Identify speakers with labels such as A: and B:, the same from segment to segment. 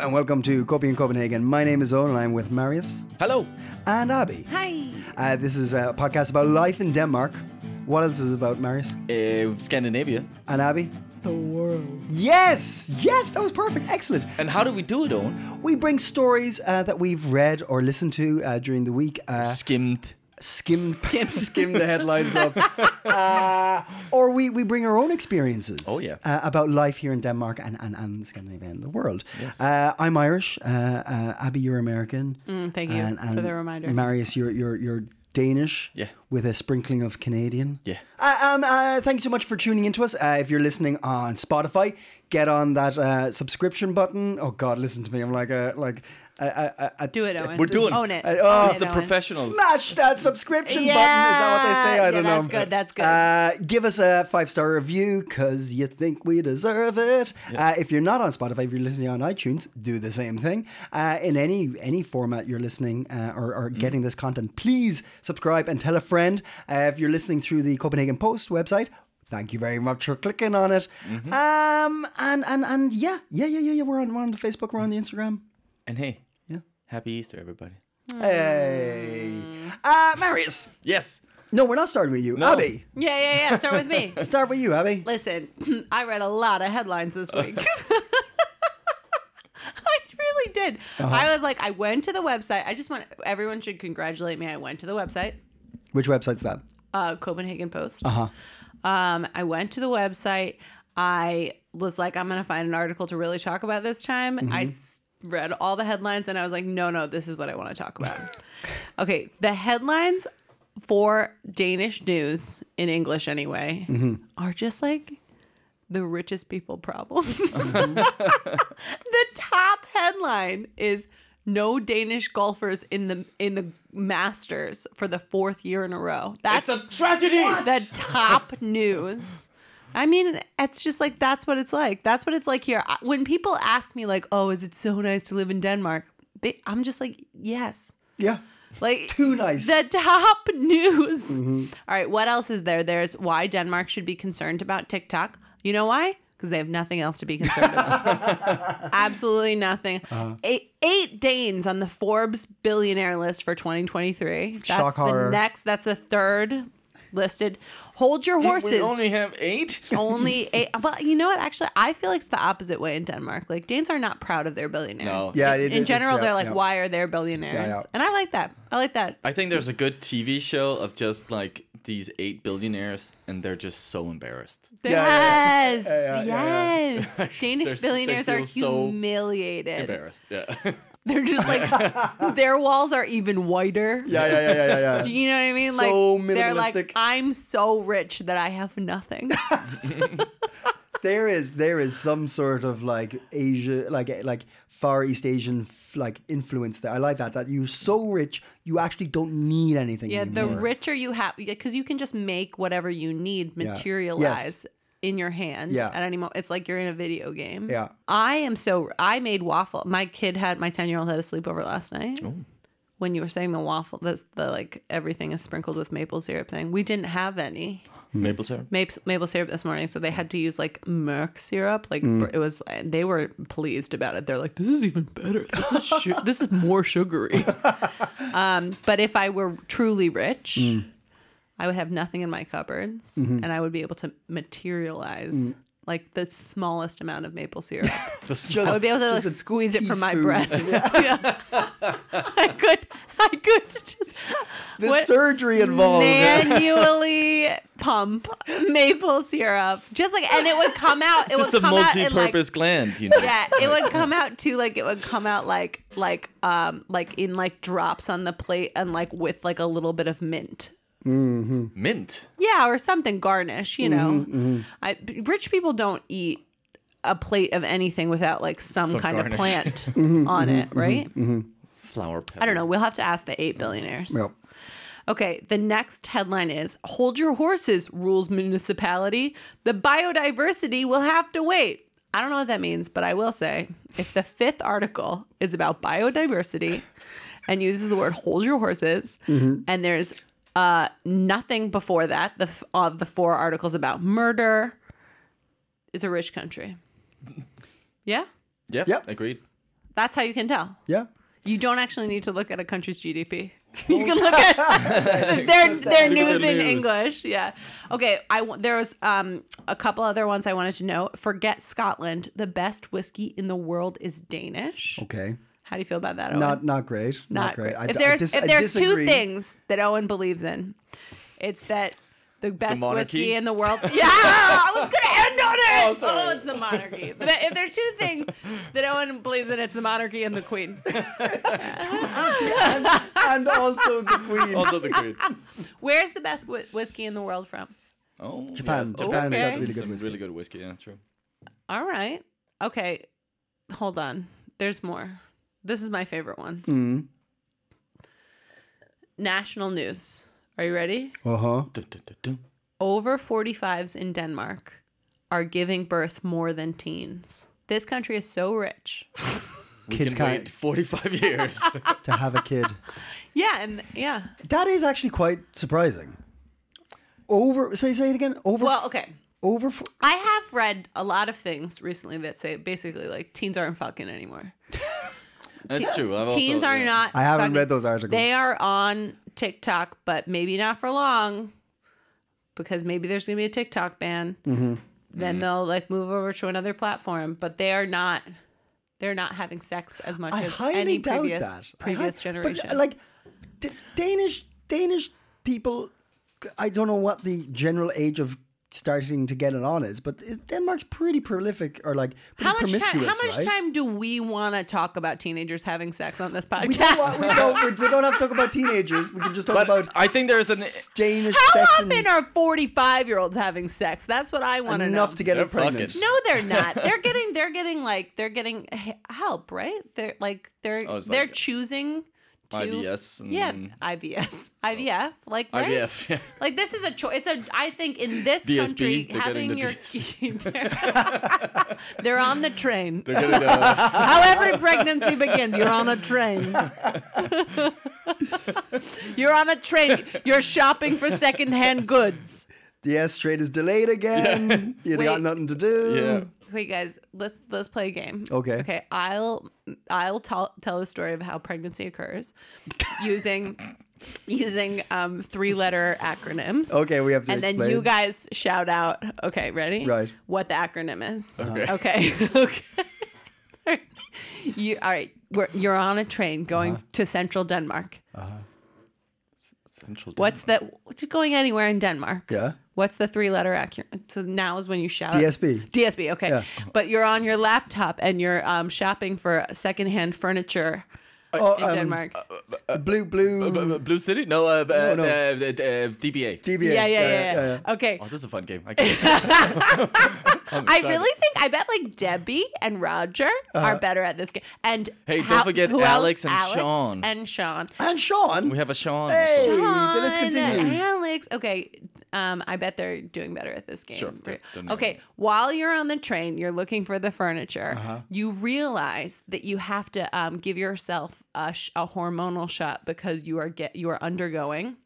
A: and welcome to Coping in Copenhagen. My name is Owen, and I'm with Marius
B: Hello.
A: and Abby.
C: Hi.
A: Uh, this is a podcast about life in Denmark. What else is it about, Marius
B: Uh, Scandinavia.
A: and Abby?
C: The world.
A: Yes, yes, that was perfect, excellent.
B: And how do we do it, Owen?
A: We bring stories uh, that we've read or listened to uh, during the week. Uh,
B: Skimmed.
A: Skim, skim, skim the headlines of, uh, or we, we bring our own experiences.
B: Oh, yeah.
A: uh, about life here in Denmark and and, and Scandinavia and the world. Uh, I'm Irish. Uh, uh, Abby, you're American.
C: Mm, thank you for the reminder.
A: Marius, you're you're you're Danish.
B: Yeah.
A: with a sprinkling of Canadian.
B: Yeah.
A: Uh, um, uh, thanks so much for tuning into us. Uh, if you're listening on Spotify, get on that uh, subscription button. Oh God, listen to me. I'm like a like. A, a, a,
C: Do it, Owen.
B: We're doing-
C: Own it.
A: Uh, oh,
C: Own
A: it's
C: it,
B: The
C: Owen.
B: professionals.
A: Smash that subscription
C: Yeah.
A: button. Is that what they say? I
C: Yeah,
A: don't know.
C: that's good, that's good.
A: Uh, give us a five star review because you think we deserve it. Uh, if you're not on Spotify, if you're listening on iTunes, do the same thing. Uh, in any any format you're listening uh, or, or
C: Mm.
A: getting this content, please subscribe and tell a friend. Uh, if you're listening through the Copenhagen Post website. Thank you very much for clicking on it.
C: Mm-hmm.
A: Um, and and and yeah, yeah, yeah, yeah, yeah. We're on, we're on the Facebook. We're on the Instagram.
B: And hey,
A: Yeah.
B: Happy Easter, everybody.
A: Hey, uh, Marius.
B: Yes.
A: No, we're not starting with you,
B: No.
A: Abby.
C: Yeah, yeah, yeah. Start with me.
A: Start with you, Abby.
C: Listen, I read a lot of headlines this week. I really did. I was like, I went to the website. I just want everyone should congratulate me. I went to the website,
A: Which website's that?
C: uh, Copenhagen Post.
A: Uh huh.
C: Um, I went to the website. I was like, I'm gonna find an article to really talk about this time. I s- read all the headlines and I was like, no, no, this is what I want to talk about. okay, the headlines for Danish news in English anyway mm-hmm. are just like the richest people problem. the top headline is no Danish golfers in the in the Masters for the fourth year in a row. That's a
B: tragedy.
C: the top news. I mean, it's just like that's what it's like. That's what it's like here. When people ask me like, "Oh, is it so nice to live in Denmark?" I'm just like, "Yes."
A: Yeah.
C: Like
A: Too nice.
C: The top news. Mm-hmm. All right, what else is there? There's why Denmark should be concerned about TikTok. You know why? Because they have nothing else to be concerned about. Absolutely nothing. Uh-huh. Eight, eight Danes on the Forbes billionaire list for 2023. That's
A: Shock
C: the
A: horror.
C: next. That's the third listed. Hold your horses.
B: We only have eight.
C: only eight. Well, you know what? Actually, I feel like it's the opposite way in Denmark. Like Danes are not proud of their billionaires.
B: No.
A: Yeah,
C: In,
A: it-
C: in
A: it-
C: general,
A: yeah,
C: they're like,
A: yeah.
C: why are there billionaires?
A: Yeah, yeah.
C: And I like that. I like that.
B: I think there's a good TV show of just like these eight billionaires, and they're just so embarrassed.
A: Yeah, yeah, yeah.
C: Yes,
A: Yeah, yeah, yeah,
C: yes. Danish
B: They're s- they
C: billionaires are
B: feel so
C: humiliated.
B: Embarrassed. Yeah.
C: They're just like their walls are even whiter.
A: Yeah, yeah, yeah, yeah, yeah.
C: Do you know what I mean?
A: So
C: like they're like,
A: minimalistic.
C: I'm so rich that I have nothing.
A: there is there is some sort of like Asia, like like Far East Asian f- like influence there. I like that. That you're so rich, you actually don't need anything.
C: Yeah, the
A: anymore.
C: richer you have, because you can just make whatever you need
A: Yeah.
C: materialize in your hand
A: Yeah.
C: at any moment. It's like you're in a video game.
A: Yeah.
C: I am so. I made waffle. My kid had my ten year old had a sleepover last night. When you were saying the waffle, that's the like everything is sprinkled with maple syrup thing. We didn't have any
B: Maple syrup.
C: maple, maple syrup this morning, so they had to use like Merck syrup. Like it was, they were pleased about it. They're like, "This is even better. This is su- this is more sugary." um, but if I were truly rich, I would have nothing in my cupboards, and I would be able to materialize like the smallest amount of maple syrup.
A: Just,
C: I would be able to like, squeeze it from my breast. yeah. I could, I could just
A: the
C: what-
A: surgery involved.
C: manually pump maple syrup, just like, and it would come out. It
B: Just
C: would
B: a
C: come out in like,
B: multi-purpose gland, you know.
C: yeah, it would come out too. Like it would come out like like um like in like drops on the plate and like with like a little bit of mint. Mm-hmm.
B: Mint.
C: Yeah, or something garnish. You know,
A: mm-hmm, mm-hmm,
C: I, rich people don't eat a plate of anything without like some,
B: Some
C: kind
B: garnish.
C: of plant
A: Mm-hmm,
C: on mm-hmm, it, right?
B: Flower pepper.
C: I don't know. We'll have to ask the eight billionaires.
A: Yep.
C: Okay, the next headline is Hold Your Horses, rules municipality. The biodiversity will have to wait. I don't know what that means, but I will say if the fifth article is about biodiversity and uses the word hold your horses, and there's uh, nothing before that, the f- of the four articles about murder, it's a rich country. Yeah?
B: Yep.
A: Yep.
B: Agreed.
C: That's how you can tell.
A: Yeah.
C: You don't actually need to look at a country's GDP. you can look at their their
B: Look at
C: news
B: the
C: in
B: news.
C: English. Yeah. Okay. I there was um a couple other ones I wanted to know. Forget Scotland. The best whiskey in the world is Danish.
A: Okay.
C: How do you feel about that? Owen?
A: Not not great. Not,
C: Not
A: great.
C: great.
A: I,
C: if
A: I
C: there's
A: dis-
C: if there's two things that Owen believes in, it's that the best
B: monarchy?
C: whiskey in the world. Yeah, I was gonna end on it.
B: Oh, sorry.
C: Oh, it's the monarchy. But if there's two things that Owen believes in, it's the monarchy and the queen.
A: and also the Queen.
B: Also the queen.
C: Where's the best whi- whiskey in the world from?
B: Oh,
A: Japan.
B: yes,
A: Japan
C: has
B: Some
A: really good whiskey.
B: Really good whiskey. Yeah, true.
C: All right. Okay. Hold on. There's more. This is my favorite one.
A: Mm.
C: National news. Are you ready?
A: Uh huh.
C: Over 45s in Denmark are giving birth more than teens. This country is so rich.
B: We
A: Kids
B: can
A: can't-
B: wait 45 years.
A: To have a kid.
C: Yeah, and yeah.
A: That is actually quite surprising. Over. Say say it again. Over.
C: Well, okay.
A: Over. f-
C: I have read a lot of things recently that say basically like teens aren't fucking anymore.
B: That's true. I've
C: teens
B: also,
C: are
B: yeah.
C: not.
A: I haven't
C: fucking-
A: read those articles.
C: They are on TikTok, but maybe not for long, because maybe there's gonna be a TikTok ban.
A: Mm-hmm.
C: Then they'll like move over to another platform, but they are not. They're not having sex as much
A: I
C: as
A: highly
C: any
A: doubt
C: previous
A: that. I
C: previous
A: hi-
C: generation.
A: But, like D- Danish Danish people, I don't know what the general age of starting to get it on is, but Denmark's pretty prolific or like pretty
C: how much time? How much
A: right?
C: time do we want to talk about teenagers having sex on this podcast?
A: We don't, want, we, don't, we, we don't have to talk about teenagers. We can just talk
B: But
A: about
B: I think there's an.
A: Danish
C: How
A: sex
C: often are forty-five-year-olds having sex? That's what I want to know.
A: enough to get
B: They're
A: her pregnant.
B: fucking-
C: No, they're not. They're getting. They're getting like. They're getting help, right? They're like. They're.
B: Oh,
C: they're
B: like
C: choosing.
B: IBS and-
C: Yeah, IBS, IVF, like right?
B: IVF. Yeah.
C: Like this is a choice. It's a. I think in this
B: DSB,
C: country, having your
B: the
C: they're, they're on the train.
B: They're getting uh,
C: How every pregnancy begins, you're on a train. you're on a train. You're shopping for secondhand goods.
A: The S-train is delayed again. You got nothing to do.
B: yeah.
C: Wait, guys, let's let's play a game.
A: Okay.
C: Okay. I'll I'll tell tell the story of how pregnancy occurs using using um, three letter acronyms.
A: Okay, we have to
C: And then you guys shout out. Okay, ready?
A: Right.
C: What the acronym is?
B: Okay.
C: Okay. okay. you all right? We're, you're on a train going
A: Uh-huh.
C: to central Denmark.
B: Central.
C: What's the what's going anywhere in Denmark?
A: Yeah.
C: What's the three letter acronym? So now is when you shout.
A: DSB.
C: DSB. Okay.
A: Yeah.
C: But you're on your laptop and you're um, shopping for secondhand furniture
A: Oh,
C: in
A: um,
C: Denmark.
A: the blue, blue,
B: B- b- Blue City? No, uh,
A: No,
B: uh,
A: no.
B: Uh, uh, uh, DBA.
A: DBA.
C: yeah, yeah, yeah, yeah, Okay.
B: Oh, this is a fun game. I. I'm
C: I
B: excited.
C: really think I bet like Debbie and Roger are better at this game. And.
B: Hey, don't forget
C: who else?
B: Alex and Sean.
C: And Sean.
A: And Sean.
B: We have a Sean.
A: Hey, the list
C: Sean,
A: continues.
C: Alex. Okay. Um, I bet they're doing better at this game.
B: Sure, they're- they're
C: okay.
B: never-
C: While you're on the train, you're looking for the furniture.
A: Uh-huh.
C: You realize that you have to um, give yourself a, sh- a hormonal shot because you are get you are undergoing.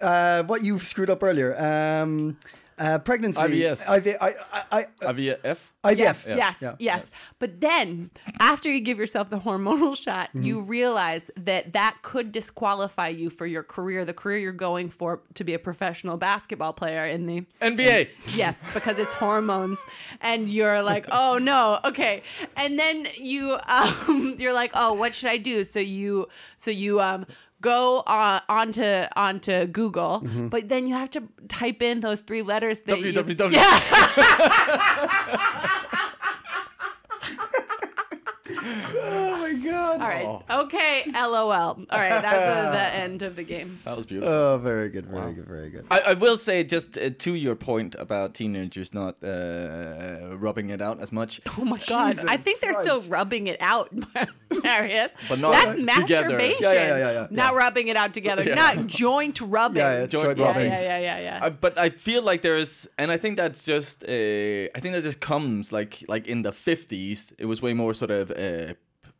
A: Uh, what you screwed up earlier. Um, uh, pregnancy.
B: IVS.
A: IV, I, I, I,
B: IVF?
A: IVF.
C: Yes,
A: Yeah.
C: yes,
A: Yeah.
C: yes. But then, after you give yourself the hormonal shot,
A: Mm-hmm.
C: you realize that that could disqualify you for your career, the career you're going for to be a professional basketball player in the
B: NBA.
C: Yes, because it's hormones, and you're like, oh no, okay, and then you um, you're like, oh, what should I do? So you so you um go on onto onto Google,
A: Mm-hmm.
C: but then you have to type in those three letters that you,
B: www.
C: yeah.
A: Oh my god.
C: All right,
B: Oh.
C: okay, LOL. All right, that's the, the end of the game.
B: That was beautiful.
A: Oh, very good, very good, very good.
B: I, I will say just uh, to your point about teenagers not uh, rubbing it out as much.
C: Oh my god, I
A: Jesus
C: think they're still rubbing it out, Marius.
B: But not
C: that's
B: together.
C: masturbation.
A: Yeah, yeah, yeah, yeah,
C: Not
A: yeah.
C: rubbing it out together.
B: Yeah.
C: Not joint rubbing.
A: Yeah, yeah,
B: Joint
A: joint
C: yeah, yeah, yeah, yeah, yeah.
B: Uh, but I feel like there is, and I think that's just, uh, I think that just comes like like in the fifties. It was way more sort of. Uh,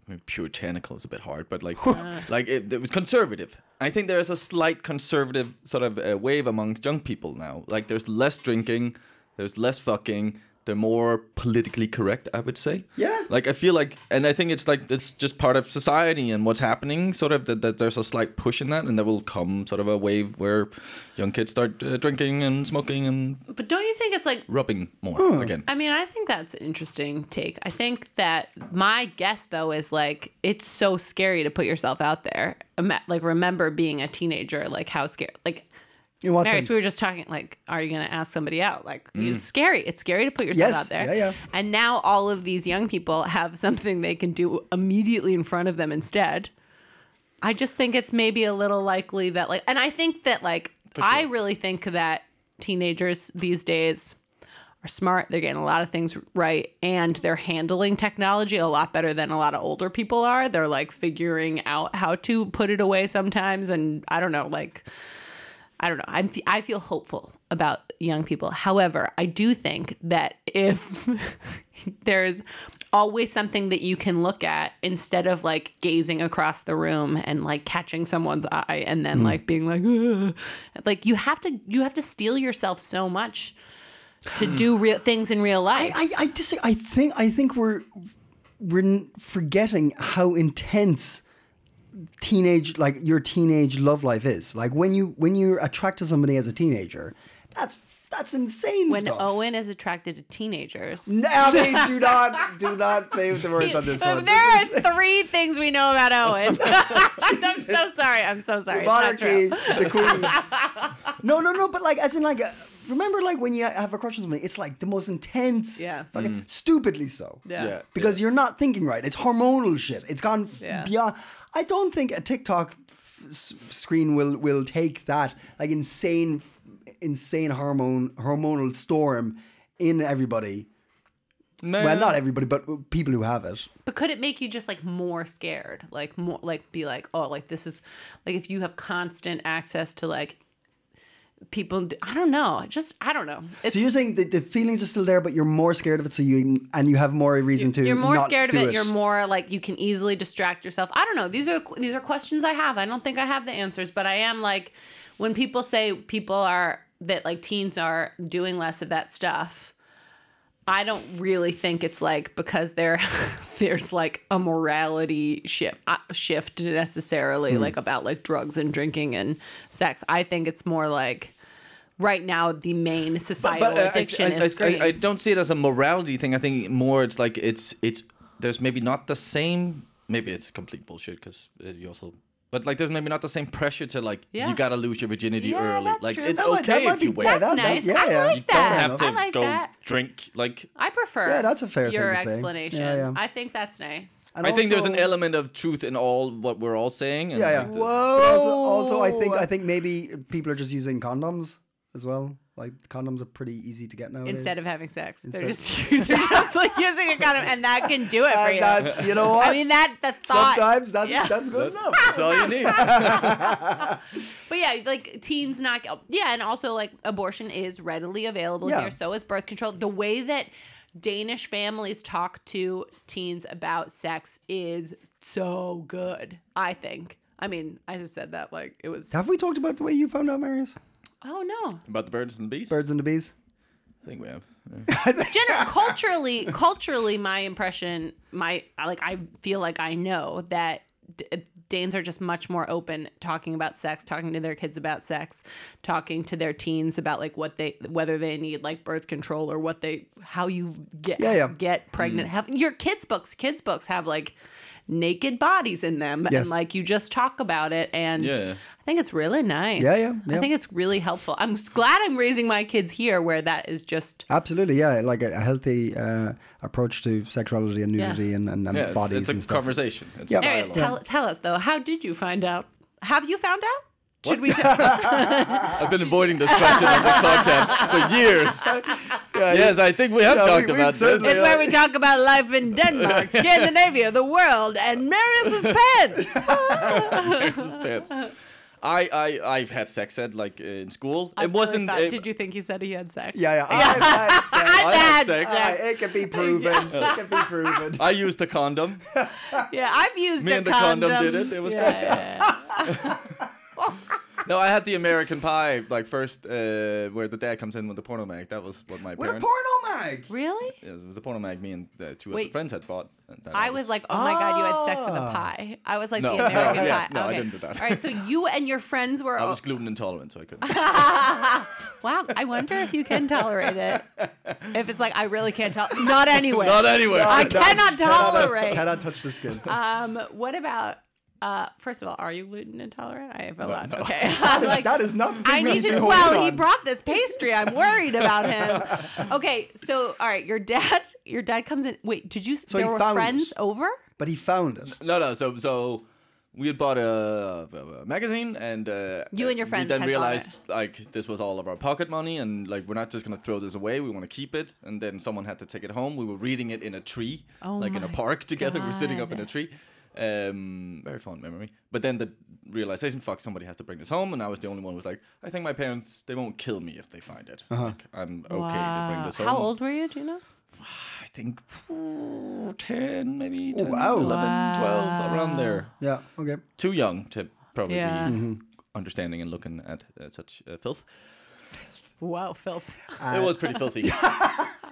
B: I mean, puritanical is a bit hard, but like, like it, it was conservative. I think there is a slight conservative sort of uh, wave among young people now. Like, there's less drinking, there's less fucking, they're more politically correct. I would say.
A: Yeah.
B: Like I feel like, and I think it's like it's just part of society and what's happening. Sort of that, that there's a slight push in that, and there will come sort of a wave where young kids start uh, drinking and smoking and
C: But don't you think it's like
B: rubbing more again.
C: I mean, I think that's an interesting take. I think that my guess, though, is like it's so scary to put yourself out there. Like, remember being a teenager, like how scared. Like,
A: In what
C: Marius,
A: sense?
C: we were just talking. Like, are you going to ask somebody out? Like, it's scary. It's scary to put yourself
A: Yes.
C: out there.
A: Yeah, yeah.
C: And now all of these young people have something they can do immediately in front of them instead. I just think it's maybe a little likely that like, and I think that like, I really think that teenagers these days are smart. They're getting a lot of things right, and they're handling technology a lot better than a lot of older people are. They're like figuring out how to put it away sometimes, and I don't know, like I don't know. I'm I feel hopeful about young people. However, I do think that if there's always something that you can look at instead of like gazing across the room and like catching someone's eye and then hmm. like being like "Ugh." like you have to you have to steel yourself so much to do real things in real life.
A: I, I dis- I think I think we're we're forgetting how intense teenage like your teenage love life is. Like when you when you're attracted to somebody as a teenager, that's that's insane
C: when
A: stuff.
C: Owen is attracted to teenagers.
A: No, I mean, do not do not play with the words on this one.
C: There
A: This is-
C: are three things we know about Owen. I'm so sorry. I'm so sorry. It's not
A: monarchy, the queen. No, no, no. But like, as in, like, uh, remember, like when you have a crush on somebody, it's like the most intense.
C: Yeah.
A: Fucking stupidly so.
C: Yeah.
B: Yeah.
A: Because you're not thinking right. It's hormonal shit. It's gone f-
C: Yeah.
A: beyond. I don't think a TikTok f- s- screen will will take that like insane, insane hormone hormonal storm in everybody.
B: No.
A: Well, not everybody, but people who have it.
C: But could it make you just like more scared? Like more like be like, oh, like this is like if you have constant access to like people I don't know. Just I don't know. It's
A: So you're saying that the feelings are still there, but you're more scared of it. So you and you have more reason to.
C: you're more scared of
A: do
C: it. You're more like you can easily distract yourself. I don't know. These are these are questions I have. I don't think I have the answers, but I am like when people say people are that like teens are doing less of that stuff. I don't really think it's like because there there's like a morality shift uh, shift necessarily
A: Hmm.
C: like about like drugs and drinking and sex. I think it's more like right now the main societal
B: uh,
C: addiction
B: I,
C: is
B: I, I, I don't see it as a morality thing. I think more it's like it's it's there's maybe not the same. Maybe it's complete bullshit because you also. But like, there's maybe not the same pressure to like
C: Yeah.
B: you gotta lose your virginity
C: Yeah,
B: early.
C: that's
B: like
C: true.
B: it's
A: That might- that
B: okay
A: might
B: if you wait.
A: yeah,
C: That's
A: that- that-
C: nice.
A: yeah,
C: I like
A: You
B: you don't have to
C: I like
B: go
C: that.
B: drink. Like
C: I prefer.
A: Yeah, that's a fair
C: your
A: thing to say.
C: explanation.
A: Yeah, yeah.
C: I think that's nice.
A: And
B: I think there's an element of truth in all what we're all saying. And
A: Yeah, yeah.
B: like the-
C: Whoa.
A: Also, also, I think I think maybe people are just using condoms as well. Like condoms are pretty easy to get nowadays.
C: Instead of having sex, they're just they're just like using a condom, and that can do it uh, for
A: And
C: you.
A: that's you know what.
C: I mean that the thought.
A: Sometimes that's
C: Yeah.
A: that's good enough.
B: That's all you need.
C: But yeah, like teens not oh, yeah, and also like abortion is readily available
A: Yeah.
C: here. So is birth control. The way that Danish families talk to teens about sex is so good. I think. I mean, I just said that like it was.
A: Have we talked about the way you found out, Marius?
C: Oh no.
B: About the birds and the bees.
A: Birds and the bees.
B: I think we have.
C: Gen- culturally, culturally, my impression, my like, I feel like I know that D- Danes are just much more open talking about sex, talking to their kids about sex, talking to their teens about like what they, whether they need like birth control or what they, how you get
A: Yeah, yeah.
C: get pregnant. Mm. Have your kids books, kids books have like naked bodies in them,
A: Yes.
C: and like you just talk about it, and
B: Yeah.
C: I think it's really nice.
A: Yeah, yeah,
C: I think it's really helpful. I'm glad I'm raising my kids here, where that is just
A: Absolutely, yeah. Like a, a healthy uh, approach to sexuality and
C: Yeah.
A: nudity and, and, and
B: Yeah,
A: bodies
B: it's a
A: and stuff.
B: conversation. It's
A: Yeah.
B: a
C: Marius,
B: dialogue.
C: tell, tell us though, how did you find out? Have you found out? Should we? Tell-
B: I've been avoiding this question on the podcast for years. yes, I think we have
A: Yeah,
B: talked
A: we've
B: about this.
C: it's where we talk about life in Denmark, Scandinavia, the world, and Marius's pants.
B: This is pants. I, I, I've had sex ed like uh, in school.
C: I
B: it wasn't.
C: really thought-
B: uh,
C: did you think he said he had sex?
A: Yeah, yeah. I've had sex.
C: I've
B: had
C: had
B: sex.
C: sex.
A: Uh, it can be proven. It can be proven.
B: I used a condom.
C: Yeah, I've used
B: Me
C: a
B: and the
C: condom.
B: condom did it. It was
C: yeah, yeah, yeah.
B: no, I had the American Pie like first, uh, where the dad comes in with the porno mag. That was what my
A: With a
B: parents.
A: porno mag.
C: Really?
B: Yes, it was the porno mag me and uh, two
C: Wait.
B: other friends had bought. and that
C: I was like, oh my god, you had sex with a
A: Ah.
C: pie. I was like
B: No,
C: the American
B: no, yes,
C: pie.
B: no, I didn't do that.
C: All right, so you and your friends were.
B: All I was gluten intolerant, so I couldn't.
C: wow, I wonder if you can tolerate it. If it's like I really can't tell. Not anyway.
B: Not anywhere.
C: I cannot
A: Cannot,
C: tolerate.
A: cannot touch the skin.
C: Um, what about? Uh, first of all, are you gluten intolerant? I have a lot.
B: no.
C: Okay, I'm like,
A: that is not.
C: I need
A: to
C: to.
A: hold
C: Well, he brought this pastry. I'm worried about him. Okay, so all right, your dad. Your dad comes in. Wait, did you?
A: he
C: there were friends
A: it.
C: over.
A: But he found it.
B: No, no. So, so we had bought a, a magazine, and uh,
C: You and your friends
B: We then
C: had bought
B: realized like this was all of our pocket money, and like we're not just gonna throw this away. We want to keep it. And then someone had to take it home. We were reading it in a tree,
C: Oh
B: like in a park together. We're sitting up in a tree. Um, very fond memory. But then the realization, fuck, somebody has to bring this home, and I was the only one who was like, I think my parents they won't kill me if they find it. Like, I'm okay to bring this home.
C: How old were you? Do you know?
B: I think oh, 10, maybe 10,
A: wow.
B: 11, 12, around there
A: Yeah. Okay.
B: too young to probably
C: Yeah.
B: be understanding and looking at uh, such uh, filth.
C: Wow, filth.
B: it was pretty filthy.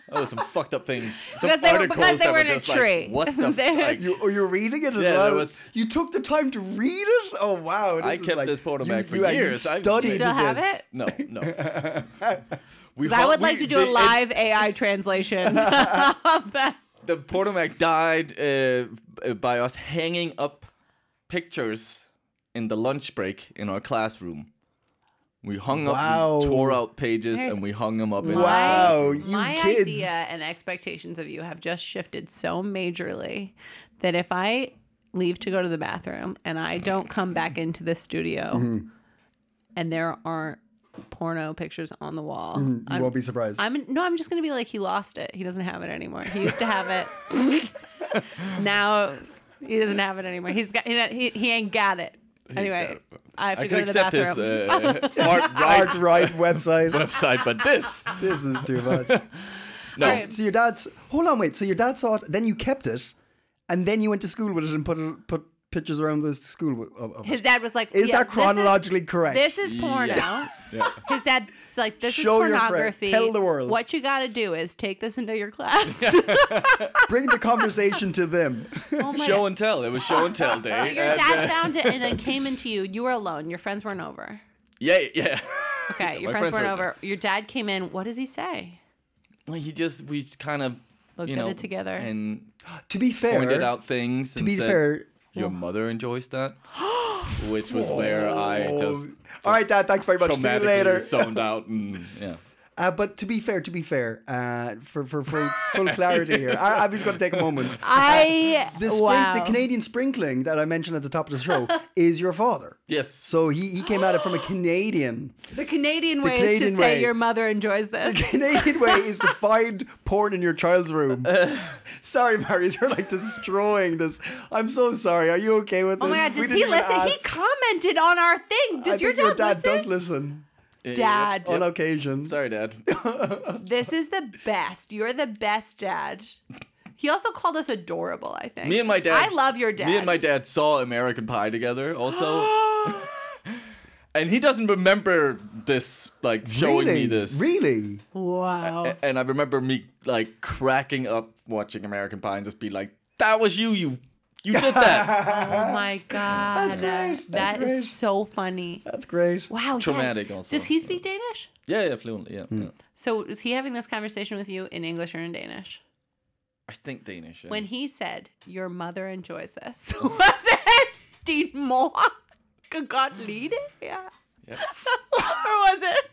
B: There was some fucked up things. Some
C: Because they were-
B: articles
C: because they were in a
B: just like,
C: tree.
B: what the
C: They-
B: fuck?
A: You, oh, you're reading it as
B: Yeah,
A: well.
B: was-
A: You took the time to read it. Oh wow! This
B: I
A: is
B: kept
A: like,
B: this porno
A: you,
B: for
A: you, uh,
B: years.
A: You studied
B: You
C: still have it?
B: No, no. We
C: 'Cause I
B: hung-
C: would like to do a
B: the-
C: live AI translation of that.
B: the porno mag died uh, by us hanging up pictures in the lunch break in our classroom. We hung
A: Wow.
B: up, we tore out pages,
C: There's-
B: and we hung them up. in
A: Wow,
C: my,
A: you
C: my
A: kids.
C: idea and expectations of you have just shifted so majorly that if I leave to go to the bathroom and I don't come back into the studio
A: Mm-hmm.
C: and there aren't porno pictures on the wall,
A: You
C: I'm,
A: won't be surprised.
C: I'm no, I'm just gonna be like he lost it. He doesn't have it anymore. He used to have it. now he doesn't have it anymore. He's got he, he, he ain't got it. Anyway, I have to
B: I
C: go
B: can
C: to the
B: accept his
C: bathroom.
B: uh, art right
A: Art right website.
B: website, but this
A: this is too much.
B: no.
C: Sorry.
A: So your dad's hold on, wait. So your dad saw it, then you kept it, and then you went to school with it and put it, put pictures around the school. Of, of.
C: His dad was like,
A: Is
C: "Yeah,
A: that chronologically
C: this
A: correct?
C: This is porno.
B: Yeah.
C: His dad's like, this
A: Show
C: is pornography.
A: Tell the world."
C: What you got to do is take this into your class.
A: Bring the conversation to them.
C: oh my
B: Show
C: God.
B: and tell. It was show and tell day.
C: So your
B: and,
C: dad
B: uh,
C: found it and then came into you. You were alone. Your friends weren't over.
B: yeah, yeah.
C: Okay, your friends,
B: friends
C: weren't
B: were-
C: over. Your dad came in. What does he say?
B: Well, he just we kind of
C: Looked
B: you
C: at it together.
B: and
A: To be fair,
B: pointed out things.
A: to
B: and
A: be
B: said,
A: fair,
B: your mother enjoys that, which was where I just
A: all right, Dad. Thanks very much. See you later.
B: zoned out and yeah.
A: Uh, but to be fair, to be fair, uh, for for full, full clarity here, I, I'm just going to take a moment.
C: I
A: The, spring,
C: wow.
A: the Canadian sprinkling that I mentioned at the top of the show is your father.
B: Yes.
A: So he, he came at it from a Canadian.
C: the Canadian way is
A: Canadian
C: to say your mother enjoys this. The.
A: Canadian way is to find porn in your child's room. sorry, Marius, you're like destroying this. I'm so sorry. Are you okay with this?
C: Oh my god!
A: We
C: Does
A: didn't
C: he
A: even
C: listen? He commented on our thing. Does
A: I
C: your
A: think
C: dad,
A: your dad
C: listen?
A: does listen
C: Dad.
A: on occasion.
B: Sorry, Dad.
C: This is the best. You're the best dad. He also called us adorable, I think.
B: Me and my dad.
C: I love your dad.
B: Me and my dad saw American Pie together also. and he doesn't remember this, like showing
A: really?
B: me this.
A: Really?
C: wow.
B: A- And I remember me like cracking up watching American Pie and just be like, "That was you, you, you did that."
C: oh my god.
A: great.
C: That
A: That's
C: is
A: great.
C: so funny.
A: That's great.
C: Wow. yeah.
B: Traumatic also.
C: Does he speak Danish?
B: yeah, yeah, fluently. Yeah,
A: Hmm.
B: yeah.
C: So is he having this conversation with you in English or in Danish?
B: I think Danish. Yeah.
C: When he said, Your mother enjoys this, was it din mor kan godt lide det? Yeah.
B: Yeah.
C: or was it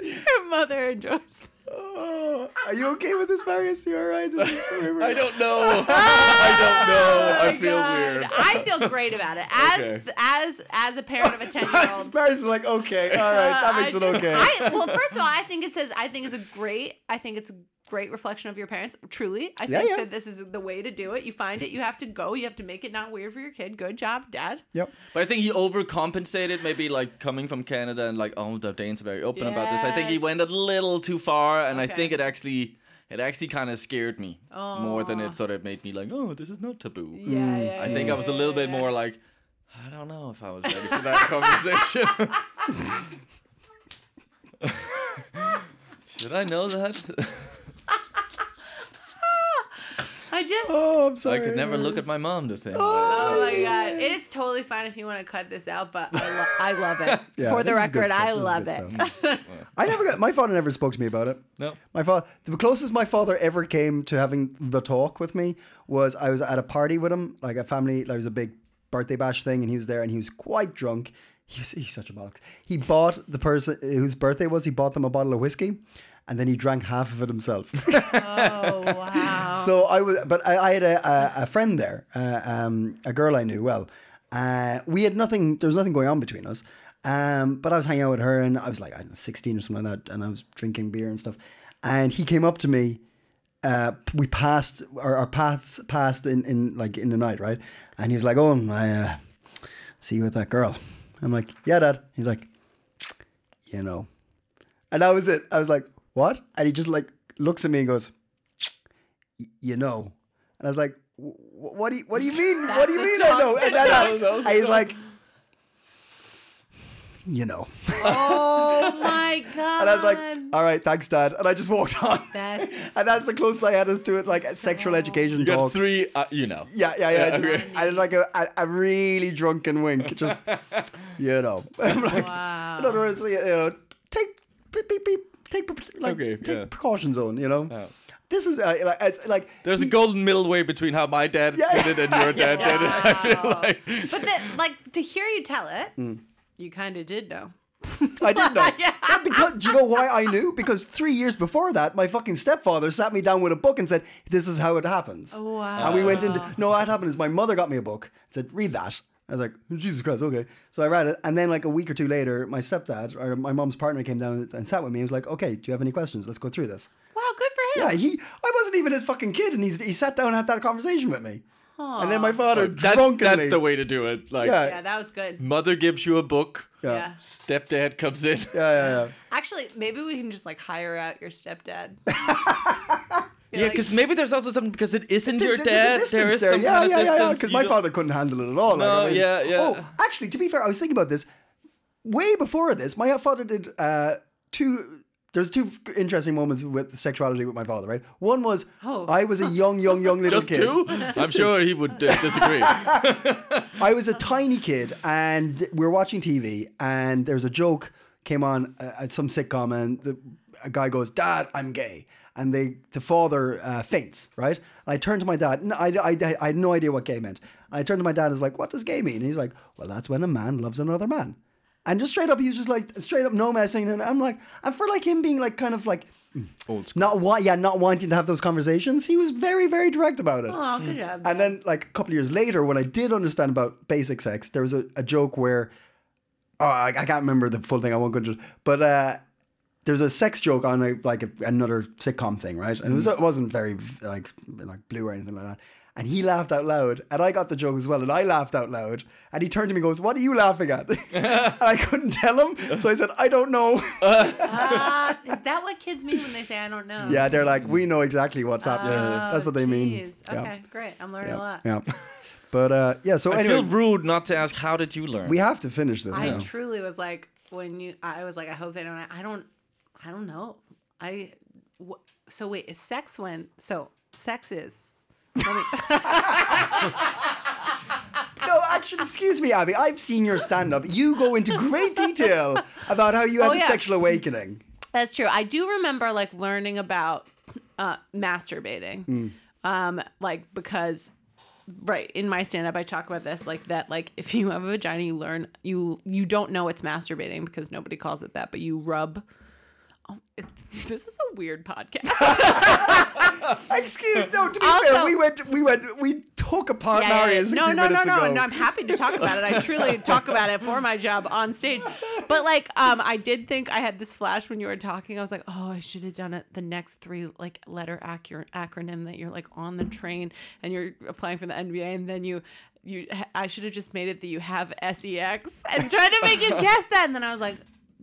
C: your mother enjoys this?
A: Oh, are you okay with this, Marius? You all right? This is
B: I don't know. Oh I don't know. I
C: Oh my
B: feel
C: God.
B: weird.
C: I feel great about it. As
B: Okay.
C: as as a parent of a ten year old.
A: Marius is like, okay, all right, that makes it okay.
C: I, well, first of all, I think it says. I think it's a great. I think it's a great reflection of your parents. Truly, I
A: Yeah,
C: think
A: yeah.
C: that this is the way to do it. You find it. You have to go. You have to make it not weird for your kid. Good job, Dad.
A: yep.
B: But I think he overcompensated, maybe like coming from Canada and like, oh, the Danes are very open about this. I think he went a little too far, and I think it actually, it actually kind of scared me more than it sort of made me like, oh, this is not taboo.
C: Yeah, mm. yeah.
B: I think I was a little bit
C: yeah.
B: more like, I don't know if I was ready for that conversation. Should I know that?
C: I just.
A: Oh, I'm sorry.
B: I could never look at my mom the same way.
C: Oh, oh my god! It is totally fine if you want to cut this out, but I, lo- I love it.
A: Yeah,
C: For the
A: this is good
C: record,
A: stuff.
C: I
A: This is
C: love
A: good
C: it.
A: stuff. I never got. My father never spoke to me about it.
B: No.
A: My father, the closest my father ever came to having the talk with me was I was at a party with him, like a family. There was a big birthday bash thing, and he was there, and he was quite drunk. He was, he's such a bollocks. He bought the person whose birthday was. He bought them a bottle of whiskey, and then he drank half of it himself.
C: Oh wow!
A: so I was, but I, I had a, a, a friend there, uh, um, a girl I knew well. Uh, we had nothing. There was nothing going on between us. Um, but I was hanging out with her, and I was like, I don't know, sixteen or something like that, and I was drinking beer and stuff. And he came up to me. Uh, we passed our, our paths passed in, in like in the night, right? And he was like, "Oh, I uh, see you with that girl." I'm like, "Yeah, Dad." He's like, "You know," and that was it. I was like, "What?" And he just like looks at me and goes, "You know," and I was like, "Wh- wh- "What do you What do you mean? what do you mean? I know?" And then I,
B: That was the
A: he's like, "You know,"
C: oh my god!
A: and I was like, "All right, thanks, Dad," and I just walked on.
C: That's
A: and that's the closest I had us to it, like a sexual education
B: You got
A: talk.
B: three, uh, you know.
A: Yeah, yeah, yeah.
B: Yeah,
A: just,
B: okay.
A: I like a, a, a really drunken wink, just you know. I'm like,
C: Wow.
A: in other words, you know, take beep beep beep, take like
B: Okay,
A: take
B: yeah.
A: precautions on, you know.
B: Yeah.
A: This is uh, like it's like
B: There's a golden middle way between how my dad
A: Yeah.
B: did it and your dad did it. I feel like.
C: But then, like to hear you tell it,
A: Mm.
C: you kind of did know.
A: I did know.
C: Yeah.
A: Yeah, because do you know why I knew? Because three years before that, my fucking stepfather sat me down with a book and said, "This is how it happens."
C: Wow.
A: And we went into no. What happened is my mother got me a book. and Said, "Read that." I was like, "Jesus Christ, okay." So I read it, and then like a week or two later, my stepdad or my mom's partner came down and sat with me. He was like, "Okay, do you have any questions? Let's go through this."
C: Wow, good for him.
A: Yeah, he. I wasn't even his fucking kid, and he's, he sat down and had that conversation with me. And then my father
B: That's,
A: drunkenly.
B: that's the way to do it. Like,
A: Yeah.
C: Yeah, that was good.
B: mother gives you a book,
A: Yeah.
C: Yeah.
B: stepdad comes in.
A: Yeah, yeah, yeah.
C: Actually, maybe we can just like hire out your stepdad.
B: Yeah, because maybe there's also something because it isn't your
A: There's a
B: dad. There is
A: there.
B: some
A: yeah,
B: kind of
A: yeah, yeah, yeah. Because my
B: don't-
A: father couldn't handle it at all. like, I mean-
B: yeah, yeah.
A: Oh, actually, to be fair, I was thinking about this way before this. My father did uh, two. There's two interesting moments with sexuality with my father. Right. One was
C: Oh.
A: I was a young, young, young little
B: Just
A: kid.
B: two? I'm sure he would uh, disagree.
A: I was a tiny kid, and we were watching TV, and there was a joke came on uh, at some sitcom, and the a guy goes, "Dad, I'm gay," and they the father uh, faints. Right? And I turned to my dad. No, I, I, I had no idea what gay meant. I turned to my dad and was like, "What does gay mean?" And he's like, "Well, that's when a man loves another man." And just straight up, he was just like straight up no messing, and I'm like, and for like him being like kind of like.
B: Old school.
A: Not wa- yeah, not wanting to have those conversations. He was very, very direct about it.
C: Oh, good job.
A: And then, like a couple of years later, when I did understand about basic sex, there was a, a joke where, oh, I, I can't remember the full thing. I won't go into, it. but uh, there's a sex joke on a, like a, another sitcom thing, right? And it was it wasn't very like like blue or anything like that. And he laughed out loud, and I got the joke as well, and I laughed out loud. And he turned to me, and goes, "What are you laughing at?" and I couldn't tell him, so I said, "I don't know."
C: Ah, is that what kids mean when they say I don't know?
A: yeah, they're like, "We know exactly what's happening."
C: Oh,
A: That's what they mean.
C: jeez.
A: Yeah.
C: Okay, great. I'm learning a lot.
A: Yeah. But uh, yeah, so
B: I
A: anyway,
B: feel rude not to ask, how did you learn?
A: we have to finish this
C: I
A: now.
C: truly was like when you. I was like, I hope they don't. I don't. I don't know. I. wh- So wait, is sex when? So sex is.
A: No, actually, excuse me, Abby. I've seen your stand up. You go into great detail about how you had
C: Oh,
A: a sexual awakening.
C: That's true. I do remember like learning about uh, masturbating,
A: Hmm.
C: um, like because right in my stand up I talk about this like that like if you have a vagina you learn you you don't know it's masturbating because nobody calls it that but you rub. Oh, it's, this is a weird podcast.
A: Excuse no. To be
C: Also-
A: fair, we went, we went, we took apart
C: Yeah, yeah, yeah.
A: Marius a
C: No, no, no, no,
A: ago.
C: no. I'm happy to talk about it. I truly talk about it for my job on stage. But like, um, I did think I had this flash when you were talking. I was like, oh, I should have done it. The next three like letter accurate acronym that you're like on the train and you're applying for the NBA, and then you. You, I should have just made it that you have sex and tried to make you guess that, and then I was like,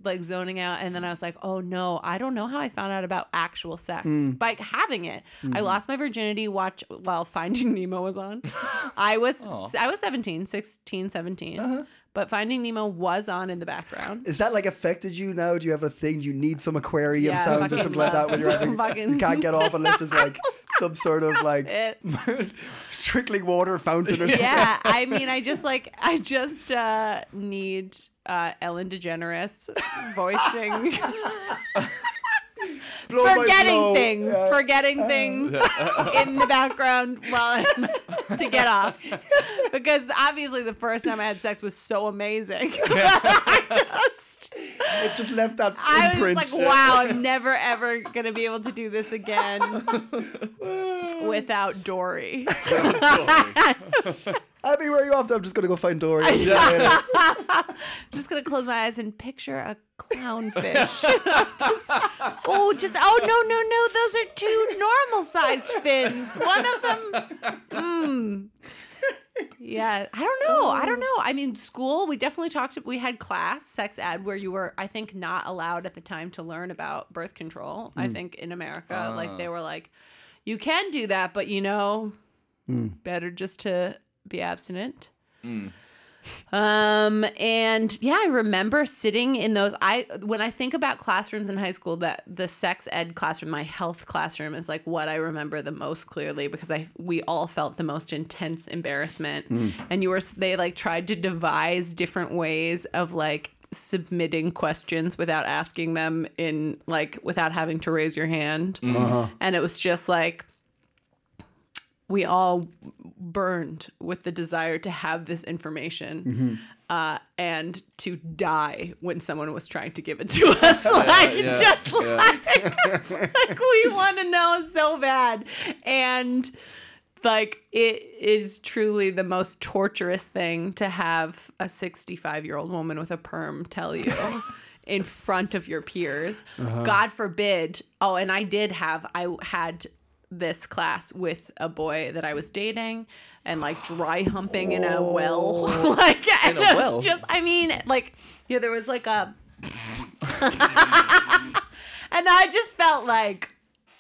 C: like zoning out, and then I was like, oh no, I don't know how I found out about actual sex hmm. by having it. I hmm. lost my virginity watch while Finding Nemo was on. I was I was 17, 16, 17. Uh-huh. But Finding Nemo was on in the background.
A: Is that like affected you now? Do you have a thing? Do you need some aquarium
C: Yeah,
A: sounds or something like that when you're having,
C: fucking-
A: you can't get off unless there's like some sort of like trickling water fountain or something.
C: yeah, I mean, I just like I just uh, need uh, Ellen DeGeneres voicing
A: Blow by blow.
C: forgetting things, forgetting things in the background while I'm to get off. Because obviously the first time I had sex was so amazing. I just
A: It just left that imprint.
C: I was
A: imprint.
C: like, wow, I'm never ever gonna be able to do this again without Dory.
A: Abby, where are you off to? I'm just gonna go find Dory. Yeah.
C: just gonna close my eyes and picture a clownfish. just, oh, just oh no no no! Those are two normal sized fins. One of them. Mm. Yeah, I don't know. I don't know. I mean, school. We definitely talked. We had class, sex ed, where you were, I think, not allowed at the time to learn about birth control. I hmm. think in America, ah. like they were like, you can do that, but you know, hmm. better just to be abstinent. Mm. Um and yeah, I remember sitting in those I when I think about classrooms in high school that the sex ed classroom, my health classroom is like what I remember the most clearly because I we all felt the most intense embarrassment. Mm. And you were they like tried to devise different ways of like submitting questions without asking them in like without having to raise your hand. Mm. Uh-huh. And it was just like we all burned with the desire to have this information uh, and to die when someone was trying to give it to us. like,
B: yeah,
C: just
B: yeah.
C: like, like we want to know so bad. And like, it is truly the most torturous thing to have a 65 year old woman with a perm tell you. In front of your peers. God forbid. Oh, and I did have, I had this class with a boy that I was dating and like dry humping in a well. Oh. like and
B: a
C: it was
B: well?
C: just I mean, like yeah, there was like a and I just felt like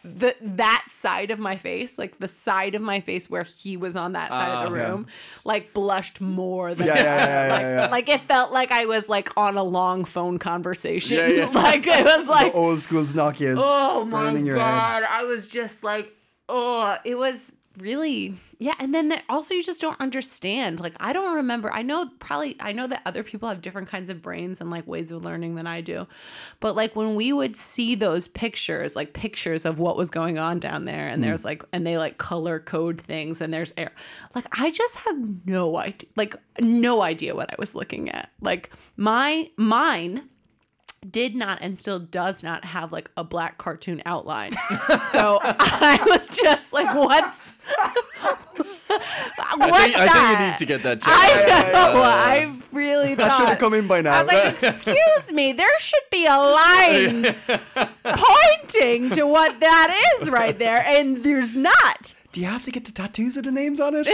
C: the that side of my face, like the side of my face where he was on that side of the
B: Ah, yeah.
C: room, like blushed more than
A: Yeah, yeah, yeah, yeah,
C: like,
A: yeah.
C: like it felt like I was like on a long phone conversation.
B: Yeah, yeah.
C: like it was like
A: Old school's Nokia's
C: Oh my god!
A: head.
C: I was just like, oh, it was really yeah. And then the, also, you just don't understand. Like, I don't remember. I know probably I know that other people have different kinds of brains and like ways of learning than I do, but like when we would see those pictures, like pictures of what was going on down there, and hmm. there's like and they like color code things, and there's air. Like, I just had no idea, like no idea what I was looking at. Like my mine did not and still does not have like a black cartoon outline. so I was just like, what's what's
B: I think, I think you need to get that checked.
C: I
A: yeah,
C: know.
A: yeah,
C: I really
A: That should have come in by now.
C: I was like, excuse me, there should be a line pointing to what that is right there, and there's not.
A: Do you have to get the tattoos of the names on it?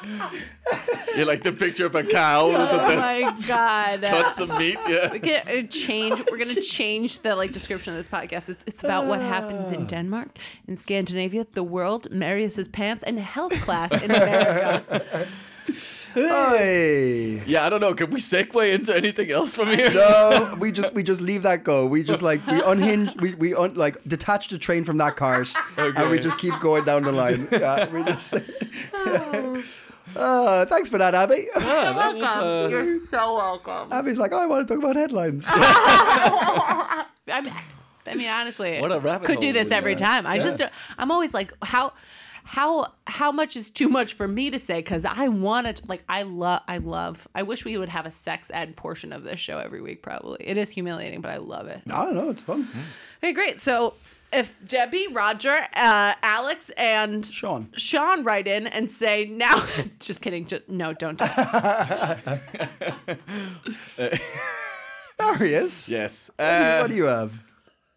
B: You like the picture of a cow with the
C: Oh
B: best
C: my god.
B: cuts of meat. Yeah.
C: We're gonna uh, change. We're gonna change the like description of this podcast. It's, it's about what happens in ah. Denmark, in Scandinavia, the world, Marius's pants, and health class in America.
A: Hey.
B: Yeah, I don't know. Can we segue into anything else from here?
A: No, we just we just leave that go. We just like we unhinge, we we un, like detach the train from that cart, and we just keep going down the line. Yeah, we just. Uh, thanks for that, Abby.
B: Yeah, that was,
C: welcome.
B: uh,
C: You're so welcome.
A: Abby's like, oh, I want to talk about headlines.
C: I mean, I mean, honestly,
B: What a rabbit
C: could do this every
B: got.
C: time. I just, I'm always like, how, how, how much is too much for me to say? Because I want to, like, I love, I love. I wish we would have a sex ed portion of this show every week. Probably, it is humiliating, but I love it.
A: I don't know, it's fun.
C: Okay, great. So if Debbie, Roger, uh, Alex, and
A: Sean.
C: Sean write in and say now, just kidding. Just, no, don't. do it.
A: There he is.
B: Yes.
A: what
B: Uh,
A: do you have?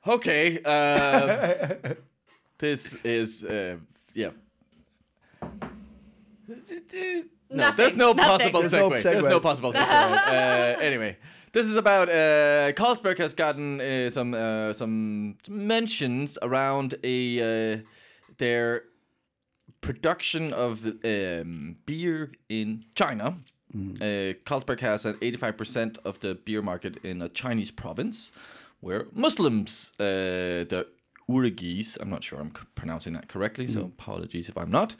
B: okay. Uh, this is uh, yeah. No,
C: Nothing,
B: there's no
C: nothing.
B: possible
A: There's no
B: segue. There's no possible segue. uh, anyway, this is about uh, Carlsberg has gotten uh, some uh, some mentions around a uh, their production of um, beer in China. Uh, Carlsberg has an 85% of the beer market in a Chinese province where Muslims, uh, the Urigis, I'm not sure I'm c- pronouncing that correctly, so apologies if I'm not,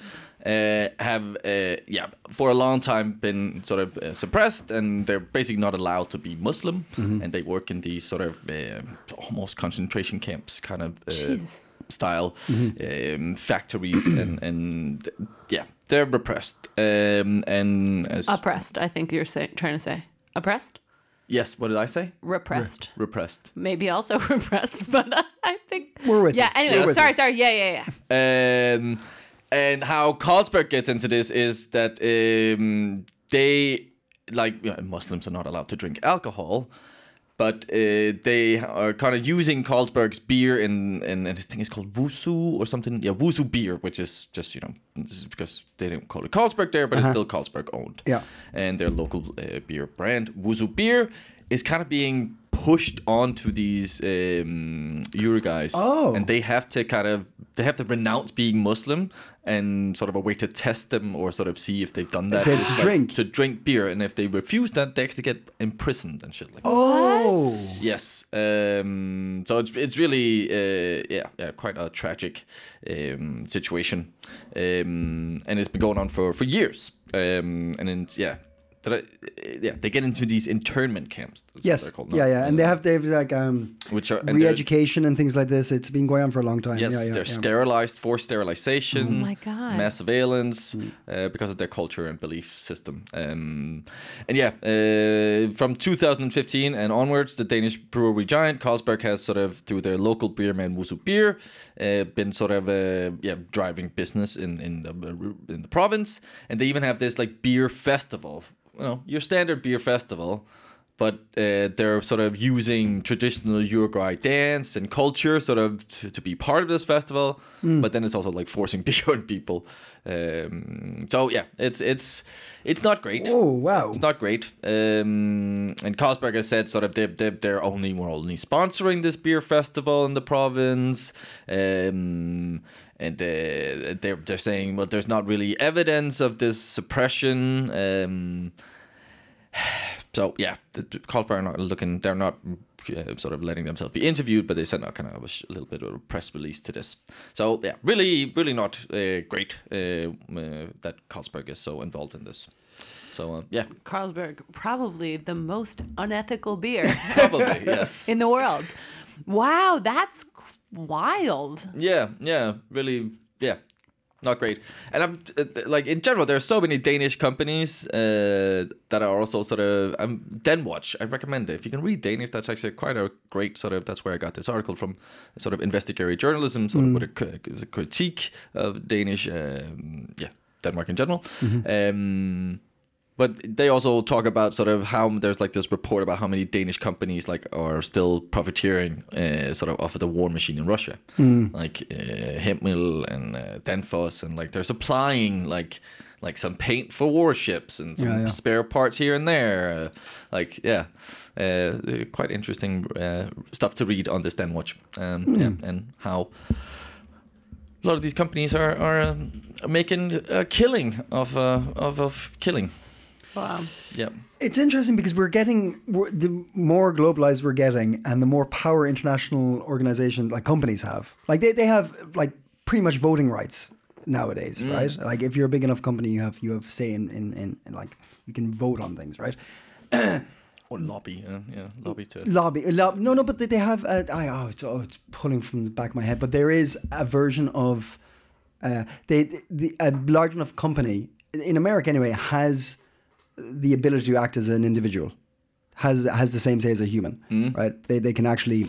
B: uh, have, uh, yeah, for a long time been sort of uh, suppressed and they're basically not allowed to be Muslim and they work in these sort of uh, almost concentration camps kind of uh,
C: Jesus.
B: style um, factories and, and yeah, they're repressed. Um, and as
C: Oppressed, I think you're say, trying to say. Oppressed?
B: Yes, what did I say?
C: Repressed.
B: Repressed.
C: Maybe also repressed, but I think.
A: We're with
C: Yeah,
A: you.
C: anyway,
A: with
C: sorry,
A: you.
C: sorry. Yeah, yeah, yeah.
B: Um, and how Carlsberg gets into this is that um, they like yeah, Muslims are not allowed to drink alcohol. But uh, they are kind of using Carlsberg's beer in, in, and I think it's called Wusu or something. Yeah, Wusu beer, which is just, you know, this is because they don't call it Carlsberg there, but it's still Carlsberg owned.
A: Yeah.
B: And their local uh, beer brand, Wusu Beer, is kind of being pushed onto these um, Uyghurs.
A: Oh.
B: And they have to kind of, they have to renounce being Muslim and sort of a way to test them or sort of see if they've done that.
A: They-
B: is
A: to
B: like
A: drink.
B: To drink beer. And if they refuse that, they actually get imprisoned and shit like that.
A: Oh,
B: Yes. Um, so it's it's really uh, yeah yeah quite a tragic um, situation, um, and it's been going on for for years. Um, and then yeah, did I, yeah they get into these internment camps. that's
A: yes,
B: they're called
A: yeah, yeah, and they have they have like um,
B: which are and
A: re-education and things like this. It's been going on for a long time.
B: Yes,
A: yeah, yeah,
B: they're
A: yeah.
B: sterilized, forced sterilization,
C: Oh my God.
B: mass surveillance uh, because of their culture and belief system. Um, and yeah, uh, from 2015 and onwards, the Danish brewery giant Carlsberg has sort of, through their local beer man Wusu Beer, uh, been sort of uh, yeah driving business in in the in the province, and they even have this like beer festival. You know, your standard beer festival but uh, they're sort of using traditional Uyghur dance and culture sort of to, to be part of this festival. But then it's also like forcing beer on people. Um, so yeah, it's it's it's not great.
A: Oh wow!
B: It's not great. Um, and Carlsberg has said sort of they they they're only we're only sponsoring this beer festival in the province. Um, and uh, they're they're saying well, there's not really evidence of this suppression. Um, so yeah, the, Carlsberg are not looking. They're not uh, sort of letting themselves be interviewed, but they sent out kind of a, sh- a little bit of a press release to this. So yeah, really, really not uh, great uh, uh, that Carlsberg is so involved in this. So uh, yeah,
C: Carlsberg, probably the most unethical beer
B: probably yes.
C: in the world. Wow, that's wild.
B: Yeah, yeah, really, yeah, not great. And I'm uh, like in general, there are so many Danish companies uh, that are also sort of um, Danwatch. I recommend it if you can read Danish. That's actually quite a great sort of. That's where I got this article from. Sort of investigatory journalism, sort of with a, cri- it was a critique of Danish, um, yeah, Denmark in general. Um, but they also talk about sort of how there's like this report about how many Danish companies like are still profiteering uh, sort of off of the war machine in Russia, like uh, Hempel and uh, Danfoss, and like they're supplying like like some paint for warships and some
A: Yeah, yeah.
B: spare parts here and there. Uh, like yeah, uh, quite interesting uh, stuff to read on this Danwatch. Um, Yeah, and how a lot of these companies are are um, making a killing of uh, of of killing.
C: Wow.
B: Yeah.
A: It's interesting because we're getting we're, the more globalized we're getting, and the more power international organizations like companies have. Like they, they have like pretty much voting rights nowadays, right? Like if you're a big enough company, you have you have say in, in, in, in like you can vote on things, right?
B: Or lobby, uh, yeah, lobby to.
A: lobby, lob, no, no, but they- they have. Uh, I oh it's, oh, it's pulling from the back of my head. But there is a version of uh, they the a large enough company in America anyway has the ability to act as an individual, has has the same say as a human, right? They they can actually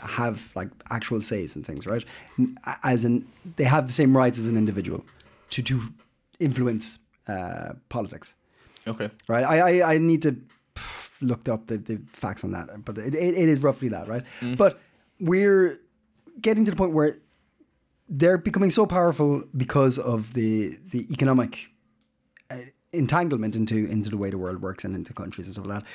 A: have like actual says and things, right? As in, they have the same rights as an individual to to influence uh, politics
B: Okay.
A: right? I I, I need to look up the, the facts on that, but it, it, it is roughly that, right? But we're getting to the point where they're becoming so powerful because of the the economic uh, entanglement into into the way the world works and into countries and stuff like that.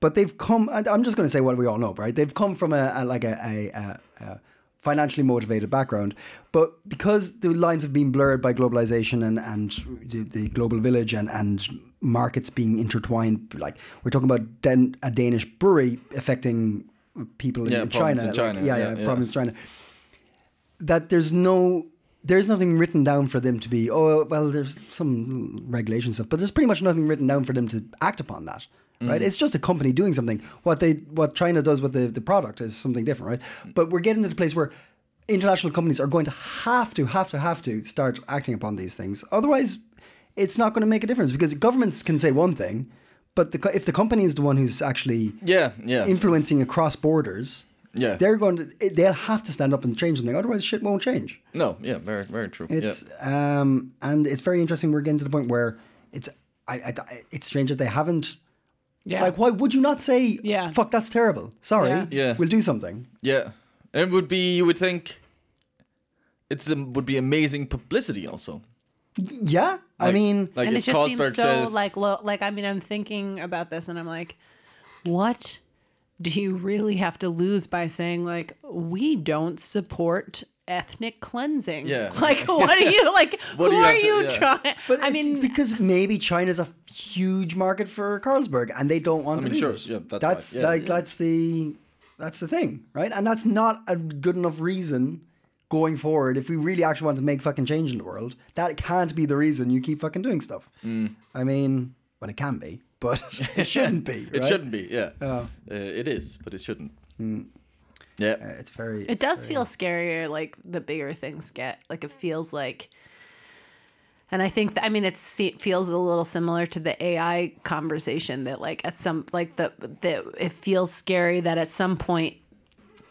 A: But they've come. I'm just going to say what we all know, right? They've come from a, a like a, a, a, financially motivated background, but because the lines have been blurred by globalization and and the, the global village and and markets being intertwined, like we're talking about Den, a Danish brewery affecting people in,
B: Yeah,
A: in China,
B: in China,
A: like, yeah, yeah,
B: yeah, yeah.
A: problems in China that there's no there's nothing written down for them to be oh well there's some regulation stuff but there's pretty much nothing written down for them to act upon that mm. right? It's just a company doing something. What they what china does with the, the product is something different right? But we're getting to the place where international companies are going to have to have to have to start acting upon these things. Otherwise it's not going to make a difference because governments can say one thing but the, if the company is the one who's actually
B: Yeah, yeah.
A: influencing across borders
B: Yeah.
A: they're going to they'll have to stand up and change something otherwise shit won't change
B: no, yeah, very, very true.
A: it's
B: yeah.
A: um and it's very interesting we're getting to the point where it's I, I it's strange that they haven't
C: Yeah.
A: like why would you not say
C: Yeah.
A: fuck that's terrible sorry
C: Yeah.
B: Yeah.
A: we'll do something
B: Yeah, and it would be you would think it's um, would be amazing publicity also.
A: yeah I mean
B: like
C: and
B: if
C: it just
B: Carlsberg
C: seems so
B: says,
C: like low like i mean i'm thinking about this and i'm like what do you really have to lose by saying like we don't support ethnic cleansing
B: Yeah.
C: like what are you like
B: What
C: who
B: you
C: are
B: have to-
C: you
B: yeah.
C: trying
A: but
C: i mean
A: because maybe China's a huge market for Carlsberg and they don't want
B: I
A: to
B: mean, sure, yeah, that's
A: that's
B: yeah.
A: like that's the that's the thing right and that's not a good enough reason going forward if we really actually want to make fucking change in the world that can't be the reason you keep fucking doing stuff
B: Mm.
A: I mean well it can be but it shouldn't be
B: it shouldn't be. Yeah,
A: Oh.
B: uh, it is, but it shouldn't. Yeah,
A: Uh, it's very
C: it does feel scarier like the bigger things get like it feels like and i think that, i mean it's, it feels a little similar to the ai conversation that like at some like the that it feels scary that at some point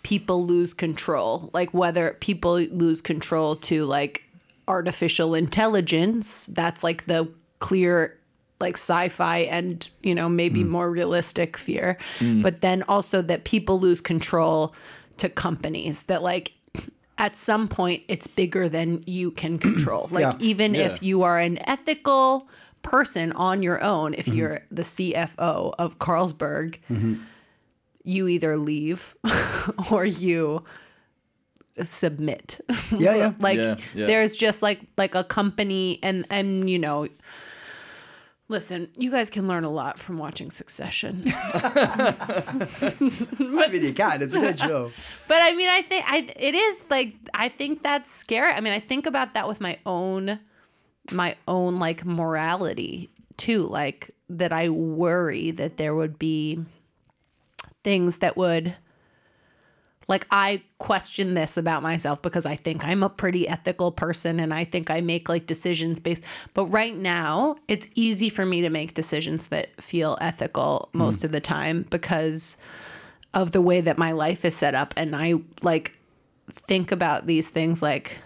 C: people lose control like whether people lose control to like artificial intelligence that's like the clear like sci-fi and you know maybe mm. more realistic fear mm. but then also that people lose control to companies that like at some point it's bigger than you can control like
A: Yeah.
C: even
B: Yeah.
C: if you are an ethical person on your own if mm-hmm. you're the cfo of carlsberg mm-hmm. you either leave or you submit
A: Yeah, yeah.
C: like
B: Yeah, yeah.
C: there's just like like a company and and you know listen you guys can learn a lot from watching succession.
A: I mean you can it's a good show.
C: But i mean i think i it is like i think that's scary. I mean i think about that with my own my own like morality too like that i worry that there would be things that would like I question this about myself because I think I'm a pretty ethical person and I think I make like decisions based but right now it's easy for me to make decisions that feel ethical most mm. of the time because of the way that my life is set up and I like think about these things like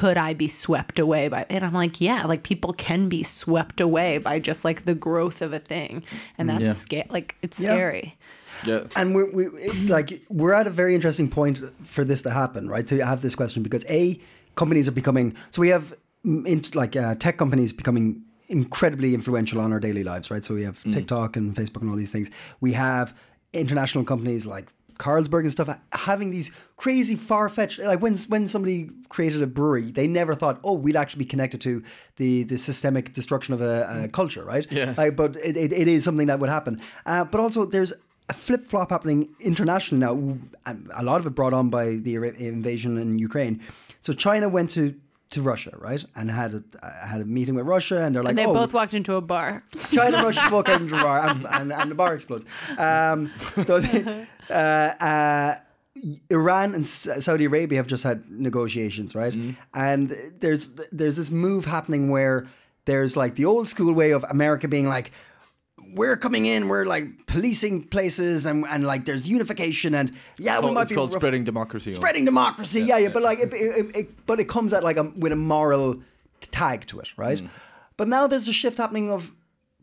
C: could I be swept away by and I'm like yeah like people can be swept away by just like the growth of a thing and that's
B: Yeah.
C: scary like it's
A: Yeah.
C: scary
B: yeah,
A: and we're we, like we're at a very interesting point for this to happen, right? To have this question because a companies are becoming so we have mm, in, like uh, tech companies becoming incredibly influential on our daily lives, right? So we have TikTok and Facebook and all these things. We have international companies like Carlsberg and stuff having these crazy far fetched like when when somebody created a brewery, they never thought, oh, we'd actually be connected to the the systemic destruction of a, a culture, right?
B: Yeah.
A: Like, but it, it, it is something that would happen. Uh, but also, there's a flip flop happening internationally now. and A lot of it brought on by the invasion in Ukraine. So China went to to Russia, right, and had a uh, had a meeting with Russia, and they're like,
C: and they
A: oh,
C: both walked into a bar
A: China, Russia walk out into the bar, and, and, and the bar explodes. Um, so they- uh, uh, Iran and Saudi Arabia have just had negotiations, right? And there's there's this move happening where there's like the old school way of America being like, we're coming in, we're like policing places, and, and like there's unification, and yeah, we
B: Called-
A: might
B: it's
A: be
B: called
A: rough-
B: spreading democracy.
A: spreading democracy. Yeah, yeah, but like, it, it, it, but it comes at like a with a moral tag to it, right? But now there's a shift happening of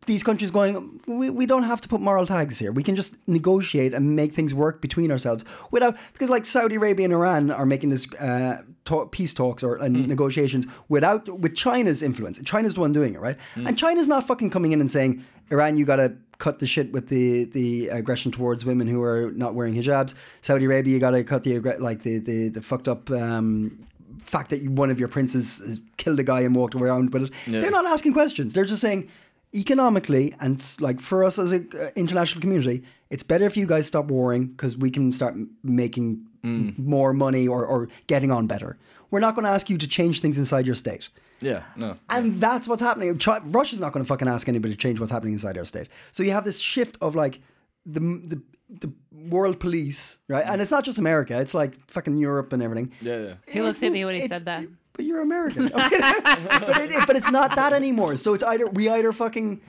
A: these countries going, we, we don't have to put moral tags here. We can just negotiate and make things work between ourselves without because like Saudi Arabia and Iran are making this uh, talk, peace talks or and hmm. negotiations without with China's influence. China's the one doing it, right? Hmm. And China's not fucking coming in and saying, Iran, you got to cut the shit with the the aggression towards women who are not wearing hijabs. Saudi Arabia, you got to cut the like the the, the fucked up. Um, fact that one of your princes has killed a guy and walked around with it they're not asking questions they're just saying economically and like for us as an uh, international community it's better if you guys stop warring because we can start making m- more money or, or getting on better we're not going to ask you to change things inside your state
B: Yeah, no.
A: and that's what's happening. Chi- Russia's not going to fucking ask anybody to change what's happening inside our state. So you have this shift of like the the the world police, right? And it's not just America; it's like fucking Europe and everything.
B: Yeah, yeah.
C: He looked
A: It's-
C: at me when he said that.
A: But you're American. Okay. but, it, but it's not that anymore. So it's either we either fucking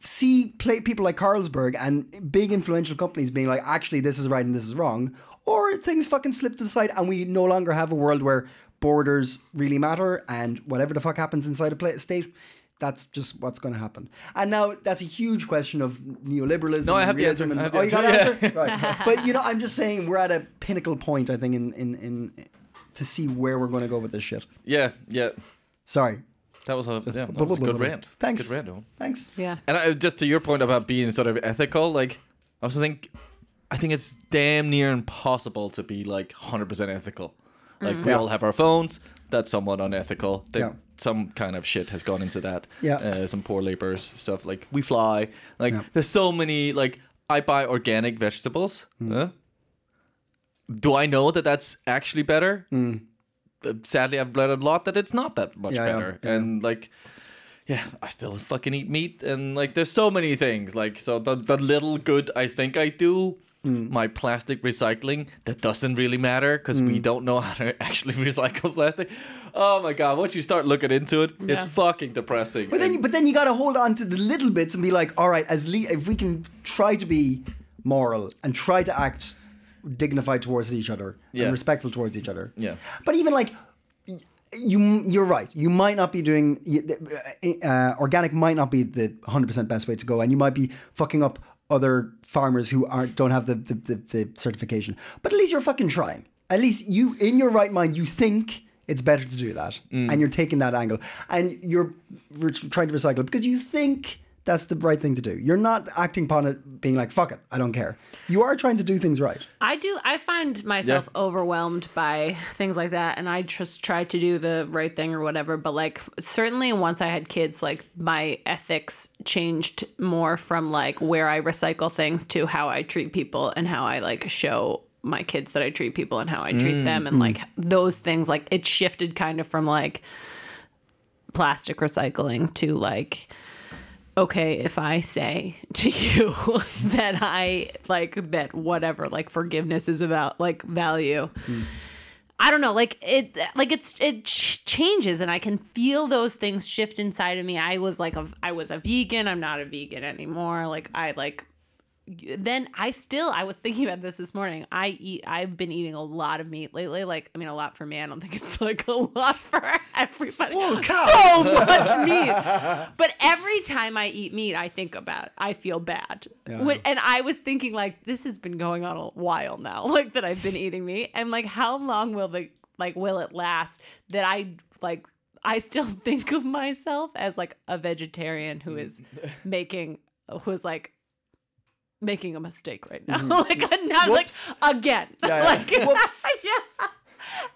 A: see play people like Carlsberg and big influential companies being like, actually, this is right and this is wrong, or things fucking slip to the side and we no longer have a world where borders really matter and whatever the fuck happens inside a pla- state. That's just what's going to happen. And now that's a huge question of neoliberalism.
B: No, I
A: and
B: have the answer.
A: realism and-
B: I have the
A: oh, you got
B: answer.
A: answer? Right. But you know, I'm just saying we're at a pinnacle point. I think in in, in to see where we're going to go with this shit.
B: Yeah, yeah.
A: Sorry.
B: That was a yeah, that was a good rant.
A: Thanks.
B: Good rant. Owen.
A: Thanks.
C: Yeah.
B: And I, just to your point about being sort of ethical, like I also think, I think it's damn near impossible to be like 100% ethical. Like we
A: Yeah.
B: all have our phones. That's somewhat unethical. They,
A: Yeah.
B: Some kind of shit has gone into that.
A: Yeah.
B: Uh, some poor laborers stuff. Like we fly. Like
A: Yeah.
B: there's so many. Like I buy organic vegetables.
A: Hmm.
B: Huh? Do I know that that's actually better? Uh, Sadly, I've read a lot that it's not that much better. And like, yeah, I still fucking eat meat, and like, there's so many things. Like, so the the little good I think I do,
A: Mm.
B: my plastic recycling, that doesn't really matter because
A: Mm.
B: we don't know how to actually recycle plastic. Oh my god, once you start looking into it,
C: Yeah.
B: it's fucking depressing.
A: But then,
B: And-
A: but then you got to hold on to the little bits and be like, all right, as le- if we can try to be moral and try to act dignified towards each other
B: Yeah.
A: and respectful towards each other.
B: Yeah.
A: But even like, you, you're right. You might not be doing uh, organic. Might not be the hundred percent best way to go, and you might be fucking up other farmers who aren't don't have the the, the the certification. But at least you're fucking trying. At least you, in your right mind, you think it's better to do that,
B: Mm.
A: and you're taking that angle, and you're re- trying to recycle because you think that's the right thing to do. You're not acting upon it being like "fuck it, I don't care." You are trying to do things right.
C: I do. I find myself overwhelmed by things like that, and I just try to do the right thing or whatever. But like, certainly once I had kids, like my ethics changed more from like where I recycle things to how I treat people and how I like show my kids that I treat people and how I treat them, and mm. like those things. Like it shifted kind of from like plastic recycling to like okay if i say to you that i like that whatever like forgiveness is about like value i don't know like it like it's it ch- changes and i can feel those things shift inside of me. I was like a, i was a vegan i'm not a vegan anymore. Like i like then I still I was thinking about this this morning. I eat I've been eating a lot of meat lately. Like I mean a lot for me. I don't think it's like a lot for everybody.
A: Full cow.
C: So much meat. But every time I eat meat, I think about I feel bad. When- and I was thinking like this has been going on a while now. Like that I've been eating meat. And like how long will the like will it last that I like I still think of myself as like a vegetarian who is making who is like making a mistake right now. like I'm like again.
A: Yeah, yeah.
C: like
A: Whoops.
C: yeah.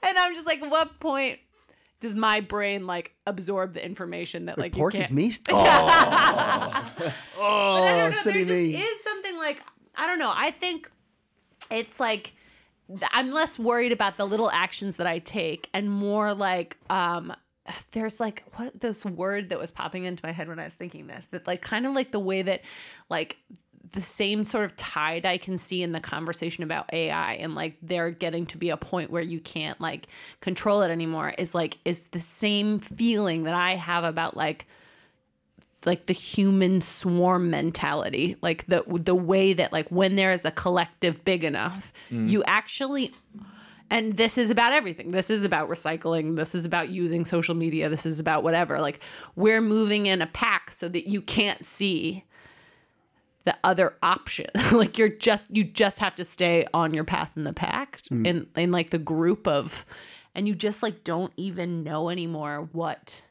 C: And I'm just like, what point does my brain like absorb the information that like
A: Pork
C: you
A: is meat.
C: But
A: Oh,
C: I
A: oh,
C: don't know.
A: silly
C: there
A: me.
C: just is something like I don't know. I think it's like I'm less worried about the little actions that I take and more like um there's like what this word that was popping into my head when I was thinking this that like kind of like the way that like the same sort of tide I can see in the conversation about AI and like they're getting to be a point where you can't like control it anymore is like is the same feeling that I have about like like the human swarm mentality like the the way that like when there is a collective big enough mm. you actually And this is about everything. This is about recycling. This is about using social media. This is about whatever. Like we're moving in a pack so that you can't see the other option. like you're just you just have to stay on your path in the pack mm. in in like the group of and you just like don't even know anymore what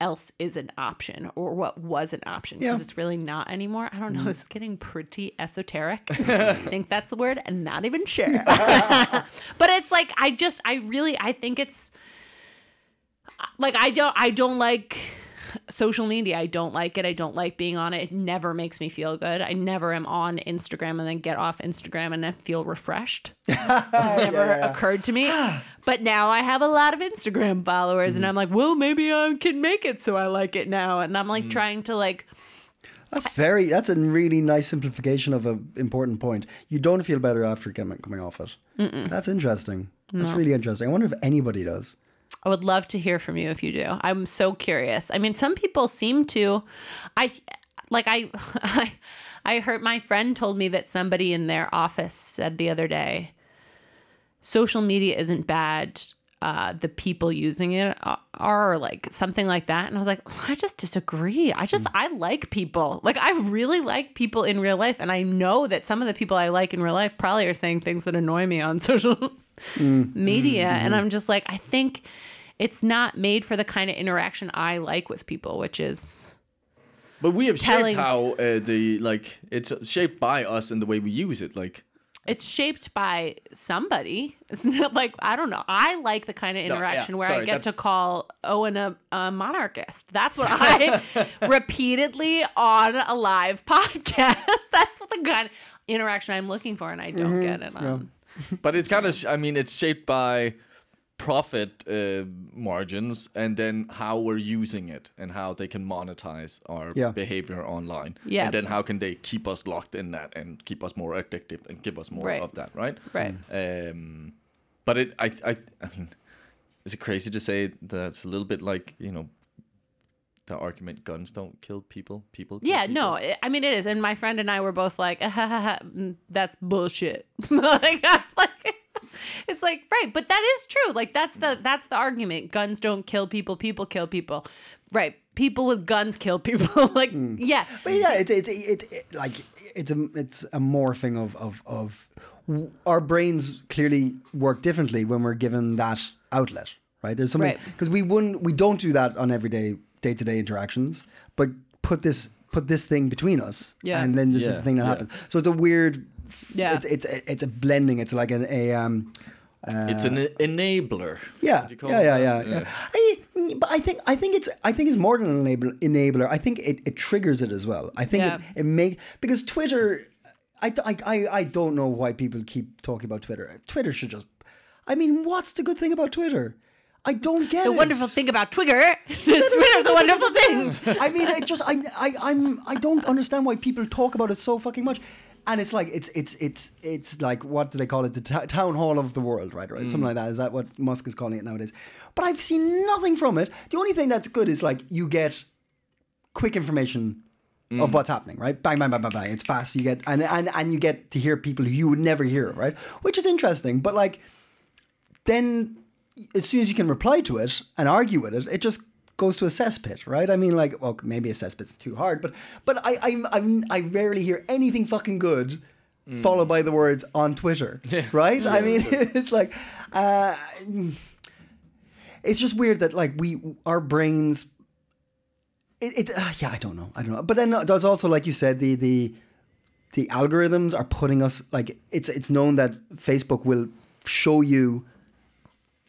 C: else is an option or what was an option because
A: Yeah.
C: it's really not anymore. I don't know. Mm. This is getting pretty esoteric. I think that's the word and not even sure. but it's like I just I really I think it's like I don't I don't like social media. I don't like it. I don't like being on it. It never makes me feel good. I never am on Instagram and then get off Instagram and then feel refreshed. It's never occurred to me. but now I have a lot of Instagram followers and mm. I'm like, well, maybe I can make it so I like it now. And I'm like mm. trying to like
A: That's very. That's a really nice simplification of an important point. You don't feel better after coming coming off it. That's interesting. That's really interesting. I wonder if anybody does.
C: I would love to hear from you if you do. I'm so curious. I mean, some people seem to. I like I I I heard my friend told me that somebody in their office said the other day, social media isn't bad. Uh, the people using it are, are like something like that, and I was like, I just disagree. I just I like people. Like I really like people in real life, and I know that some of the people I like in real life probably are saying things that annoy me on social Mm. media. Mm-hmm. And i'm just like i think it's not made for the kind of interaction i like with people which is
B: But we have
C: Telling-
B: shaped how uh, the like it's shaped by us and the way we use it. Like
C: it's shaped by somebody. It's not like i don't know. I like the kind of
B: yeah,
C: interaction where i
B: sorry,
C: get to call owen a, a monarchist. That's what i repeatedly on a live podcast. That's what the kind of interaction i'm looking for and i don't mm-hmm. get it on
B: But it's kind of, I mean, it's shaped by profit uh, margins and then how we're using it and how they can monetize our
A: Yeah.
B: behavior online.
C: Yeah.
B: And then how can they keep us locked in that and keep us more addictive and give us more
C: Right.
B: of that, right?
C: right
B: Um, but it, I, I, I mean, is it crazy to say that it's a little bit like you know, the argument guns don't kill people, people. Kill
C: Yeah,
B: people?
C: no, it- I mean it is, and my friend and I were both like, "Ah, ha, ha, ha, mm, "That's bullshit." like, like, it's like right, but that is true. Like that's the that's the argument. Guns don't kill people. People kill people. Right. People with guns kill people. like yeah,
A: But yeah, it's it's it's it, like it's a it's a morphing of of of our brains clearly work differently when we're given that outlet, right? There's something
C: Right.
A: because we wouldn't we don't do that on everyday day to day interactions, but put this put this thing between us,
C: Yeah.
A: and then this is the thing that
B: yeah.
A: happens. So it's a weird,
C: Yeah.
A: it's it's it's a blending. It's like an a um.
B: It's an enabler.
A: Yeah,
B: Would
A: yeah, yeah, yeah, yeah. I, but I think I think it's I think it's more than an enabler. enabler. I think it, it triggers it as well. I think
C: Yeah.
A: it, it make because Twitter. I, I, I, I don't know why people keep talking about Twitter. Twitter should just. I mean, what's the good thing about Twitter? I don't get
C: the
A: it.
C: wonderful thing about Twigger, Twitter's a wonderful thing.
A: I mean, I just I, I I'm I don't understand why people talk about it so fucking much. And it's like it's it's it's it's like what do they call it? The t- town hall of the world, right? Right, something mm. like that. Is that what Musk is calling it nowadays? But I've seen nothing from it. The only thing that's good is like you get quick information of mm. what's happening, right? Bang, bang, bang, bang, bang. It's fast. You get and and and you get to hear people who you would never hear, right? Which is interesting. But like, then as soon as you can reply to it and argue with it, it just goes to a cesspit, right? I mean, like, well, maybe a cesspit's too hard, but but I I'm, I'm I rarely hear anything fucking good followed by the words on Twitter, right? I mean, it's like, uh, it's just weird that like we our brains. It, it uh, yeah, I don't know, I don't know, but then there's also like you said the the the algorithms are putting us like it's it's known that Facebook will show you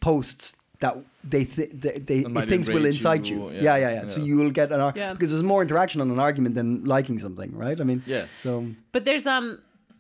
A: posts that they th- they, they
B: That
A: it thinks will
B: enrage
A: incite
B: you,
A: you.
B: yeah,
A: Yeah, yeah, yeah. So you will get an ar-
C: Yeah.
A: because there's more interaction on an argument than liking something, right? I mean,
B: Yeah.
A: So
C: But there's um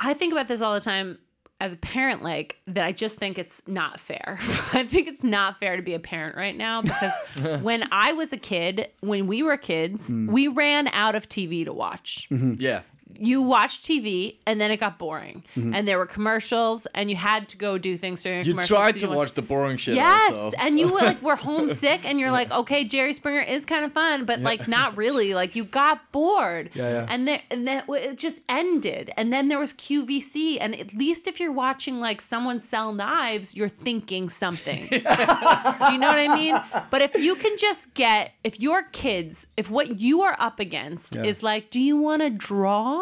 C: I think about this all the time as a parent like that I just think it's not fair. I think it's not fair to be a parent right now because when I was a kid, when we were kids,
A: Mm.
C: we ran out of TV to watch.
A: Mm-hmm.
B: Yeah.
C: You watched TV and then it got boring, and there were commercials, and you had to go do things during. a
B: You
C: commercial
B: tried
C: so
B: to
C: you
B: watch the boring shit.
C: Yes,
B: also.
C: and you were like were homesick, and you're like, okay, Jerry Springer is kind of fun, but like not really. Like you got bored.
A: Yeah, yeah.
C: And then and then it just ended, and then there was QVC, and at least if you're watching like someone sell knives, you're thinking something. Do you know what I mean? But if you can just get if your kids, if what you are up against
A: Yeah.
C: is like, do you want to draw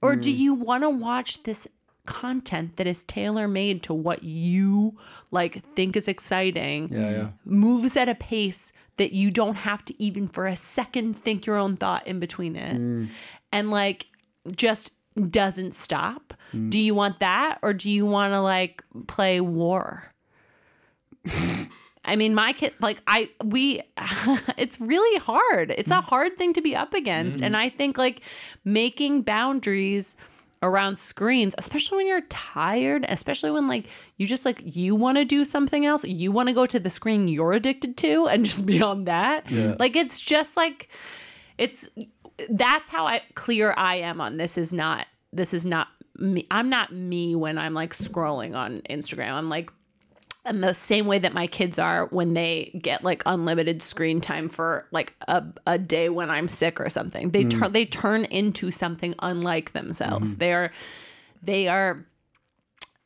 C: or do mm. you want to watch this content that is tailor made to what you like think is exciting?
A: Yeah, yeah.
C: Moves at a pace that you don't have to even for a second think your own thought in between it. Mm. And like just doesn't stop. Mm. Do you want that or do you want to like play war? I mean, my kid, like, I, we, it's really hard. It's a mm. hard thing to be up against. And mm-hmm. I think, like, making boundaries around screens, especially when you're tired, especially when, like, you just, like, you want to do something else, you want to go to the screen you're addicted to and just be on that. Like, it's just like, it's, that's how I, clear I am on this is not, this is not me. I'm not me when I'm, like, scrolling on Instagram. I'm like, and the same way that my kids are when they get like unlimited screen time for like a, a day when I'm sick or something. They turn they turn into something unlike themselves. They're they are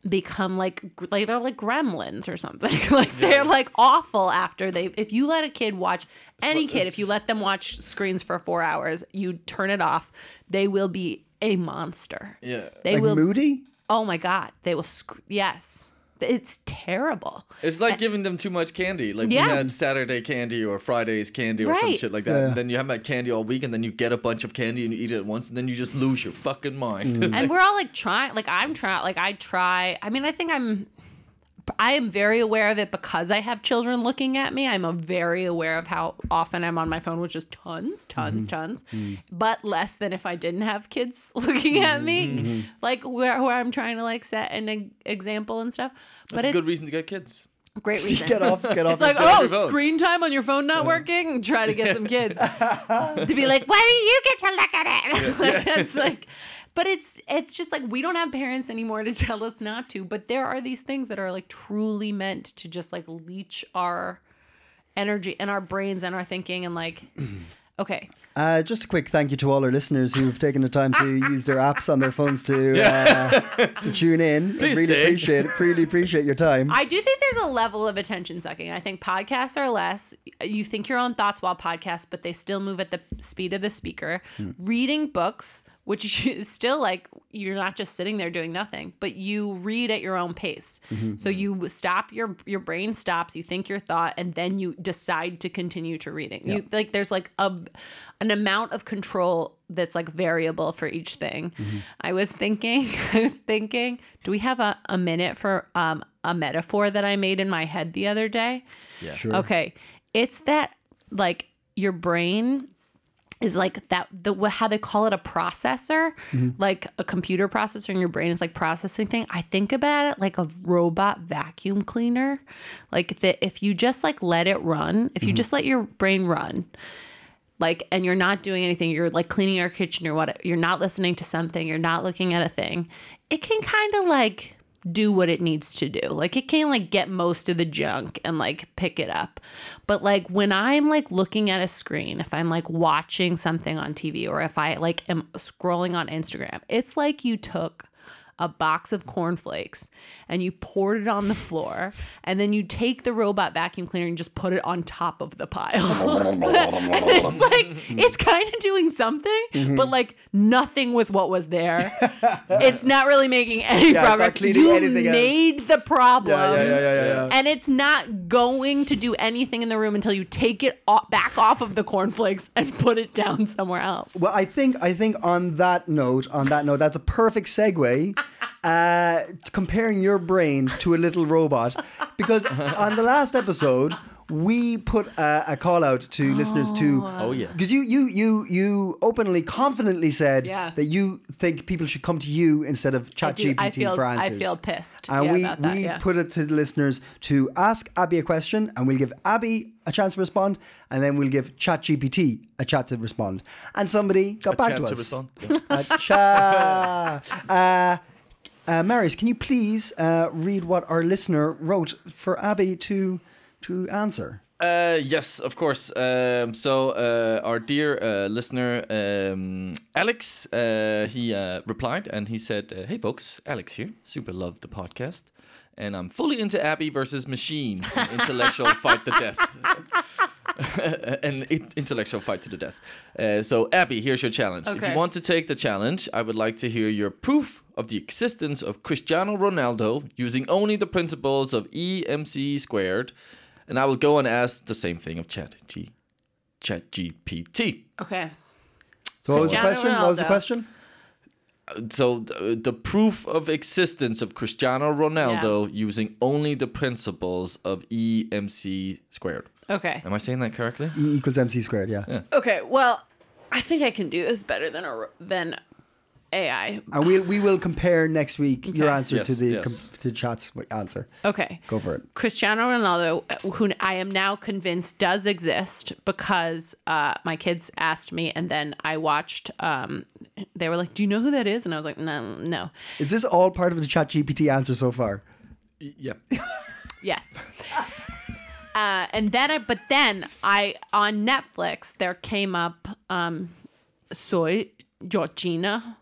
C: become like like they're like gremlins or something. like they're like awful after they if you let a kid watch any kid if you let them watch screens for 4 hours, you turn it off, they will be a monster.
B: yeah.
C: They
A: Like
C: will
A: moody.
C: Oh my god, they will sc- yes. It's terrible.
B: It's like giving them too much candy. Like
C: Yeah.
B: we had Saturday candy or Friday's candy or some shit like that.
A: Yeah.
B: And then you have that candy all week, and then you get a bunch of candy and you eat it at once, and then you just lose your fucking mind. Mm.
C: and we're all like trying like i'm trying like i try i mean i think i'm i am very aware of it because i have children looking at me. I'm a very aware of how often i'm on my phone which is tons tons mm-hmm. tons. Mm-hmm. But less than if i didn't have kids looking at me mm-hmm. like where, where i'm trying to like set an example and stuff. But
B: That's a
C: it's
B: good reason to get kids.
C: great reason.
A: Oh, get off, get off.
C: it's like, oh, screen time on your phone not working. Try to get some kids. To be like, why do you get to look at it? like, it's like, but it's it's just like we don't have parents anymore to tell us not to. But there are these things that are like truly meant to just like leech our energy and our brains and our thinking and like, okay,
A: Uh, just a quick thank you to all our listeners who've taken the time to use their apps on their phones to uh, to tune in.
B: Please
A: really
B: do.
A: appreciate it. Really appreciate your time.
C: I do think there's a level of attention sucking. I think podcasts are less. You think your own thoughts while podcasts, but they still move at the speed of the speaker. Reading books, which is still like you're not just sitting there doing nothing, but you read at your own pace. So you stop your your brain stops, you think your thought, and then you decide to continue to reading. You like there's like a an amount of control that's like variable for each thing. I was thinking, I was thinking, do we have a, a minute for um, a metaphor that I made in my head the other day?
B: Yeah.
A: Sure.
C: Okay. It's that like your brain is like that the how they call it a processor, mm-hmm. like a computer processor in your brain is like processing thing. I think about it like a robot vacuum cleaner. Like that if you just like let it run, if you mm-hmm. just let your brain run, like and you're not doing anything you're like cleaning your kitchen or what you're not listening to something you're not looking at a thing it can kind of like do what it needs to do. Like it can like get most of the junk and like pick it up. But like when i'm like looking at a screen if i'm like watching something on tv or if i like am scrolling on instagram it's like you took a box of cornflakes and you poured it on the floor and then you take the robot vacuum cleaner and just put it on top of the pile. and it's like it's kind of doing something, but mm-hmm. like nothing with what was there. it's not really making any
A: Yeah, it's not
C: progress. You
A: anything else.
C: made the problem.
A: yeah, yeah.
C: And it's not going to do anything in the room until you take it back off of the cornflakes and put it down somewhere else.
A: Well, I think I think on that note, on that note, that's a perfect segue. Uh, comparing your brain to a little robot, because on the last episode we put a, a call out to listeners to.
B: Oh, yeah.
A: Because you, you, you, you openly, confidently said
C: Yeah.
A: that you think people should come to you instead of
C: I do.
A: ChatGPT
C: I feel.
A: for
C: I
A: answers.
C: feel pissed.
A: And
C: yeah,
A: we,
C: about that,
A: we
C: yeah.
A: put it to the listeners to ask Abby a question, and we'll give Abby a chance to respond, and then we'll give ChatGPT a chat to respond. And somebody got
B: A
A: back
B: chat
A: to
B: to
A: us.
B: respond, yeah.
A: A cha. uh, uh, Marius, can you please uh, read what our listener wrote for Abby to to answer?
B: Uh, yes, of course. Um, so uh, our dear uh, listener um, Alex, uh, he uh, replied and he said, uh, "Hey folks, Alex here. Super love the podcast, and I'm fully into Abby versus Machine, an intellectual fight to death." An intellectual fight to the death. Uh, so, Abby, here's your challenge. If you want to take the challenge, I would like to hear your proof of the existence of Cristiano Ronaldo using only the principles of EMC squared, and I will go and ask the same thing of Chat G, Chat GPT.
C: Okay.
A: So what was the
C: Cristiano
A: question? What was the question?
B: Uh, so, th- the proof of existence of Cristiano Ronaldo using only the principles of EMC squared.
C: Okay.
B: Am I saying that correctly?
A: E equals MC squared. Yeah.
C: Okay. Well, I think I can do this better than a than AI.
A: And we'll we will compare next week your
C: Okay.
A: answer to the
B: yes.
A: com- to chat's answer.
C: Okay.
A: Go for it.
C: Cristiano Ronaldo, who I am now convinced does exist because uh, my kids asked me, and then I watched. Um, they were like, "Do you know who that is?" And I was like, "No, no."
A: Is this all part of the chat GPT answer so far?
B: Yeah.
C: Yes. Uh, and then I, but then I on Netflix there came up um, Soy Georgina,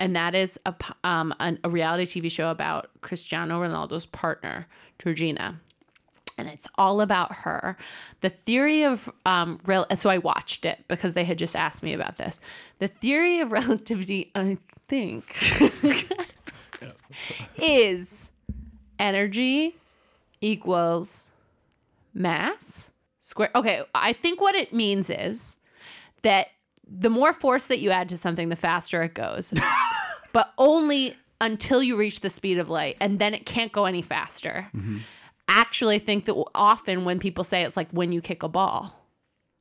C: and that is a um a reality TV show about Cristiano Ronaldo's partner Georgina, and it's all about her. The theory of um so I watched it because they had just asked me about this. The theory of relativity, I think, is energy equals mass square. Okay, I think what it means is that the more force that you add to something, the faster it goes, but only until you reach the speed of light, and then it can't go any faster. Actually, I think that often when people say it's like when you kick a ball.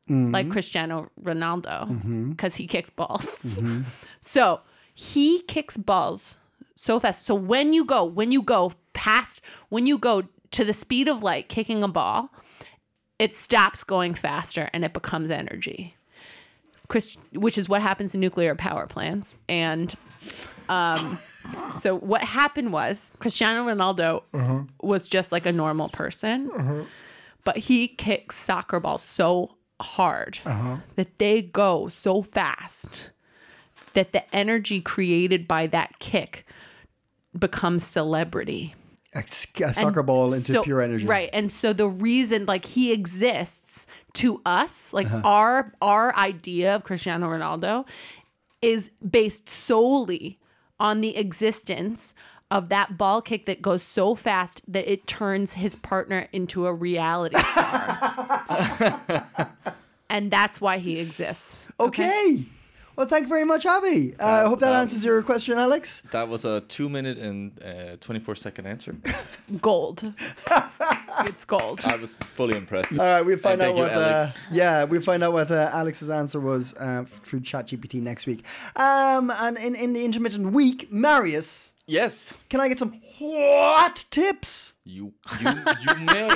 C: Mm-hmm. Like Cristiano Ronaldo, mm-hmm. because he kicks balls. Mm-hmm. so he kicks balls so fast. So when you go, when you go past, when you go to the speed of light kicking a ball, it stops going faster and it becomes energy. Chris, which is what happens in nuclear power plants. And um, so what happened was Cristiano Ronaldo was just like a normal person, but he kicks soccer balls so hard that they go so fast that the energy created by that kick becomes celebrity.
A: A soccer ball into
C: So-
A: pure energy.
C: Right. And so the reason like he exists to us, like
A: Uh-huh.
C: our our idea of Cristiano Ronaldo is based solely on the existence of that ball kick that goes so fast that it turns his partner into a reality star. and that's why he exists.
A: Okay. Well, thank you very much, Abby. Uh, I hope that
B: that-
A: answers your question, Alex.
B: That was a two minute and uh, 24 second answer.
C: Gold. it's gold.
B: I was fully impressed.
A: All right, we'll find
B: And
A: out what.
B: you,
A: uh, yeah, we'll find out what uh, Alex's answer was uh, through ChatGPT next week. Um, and in, in the intermittent week, Marius,
B: Yes,
A: can I get some hot tips?
B: you you you may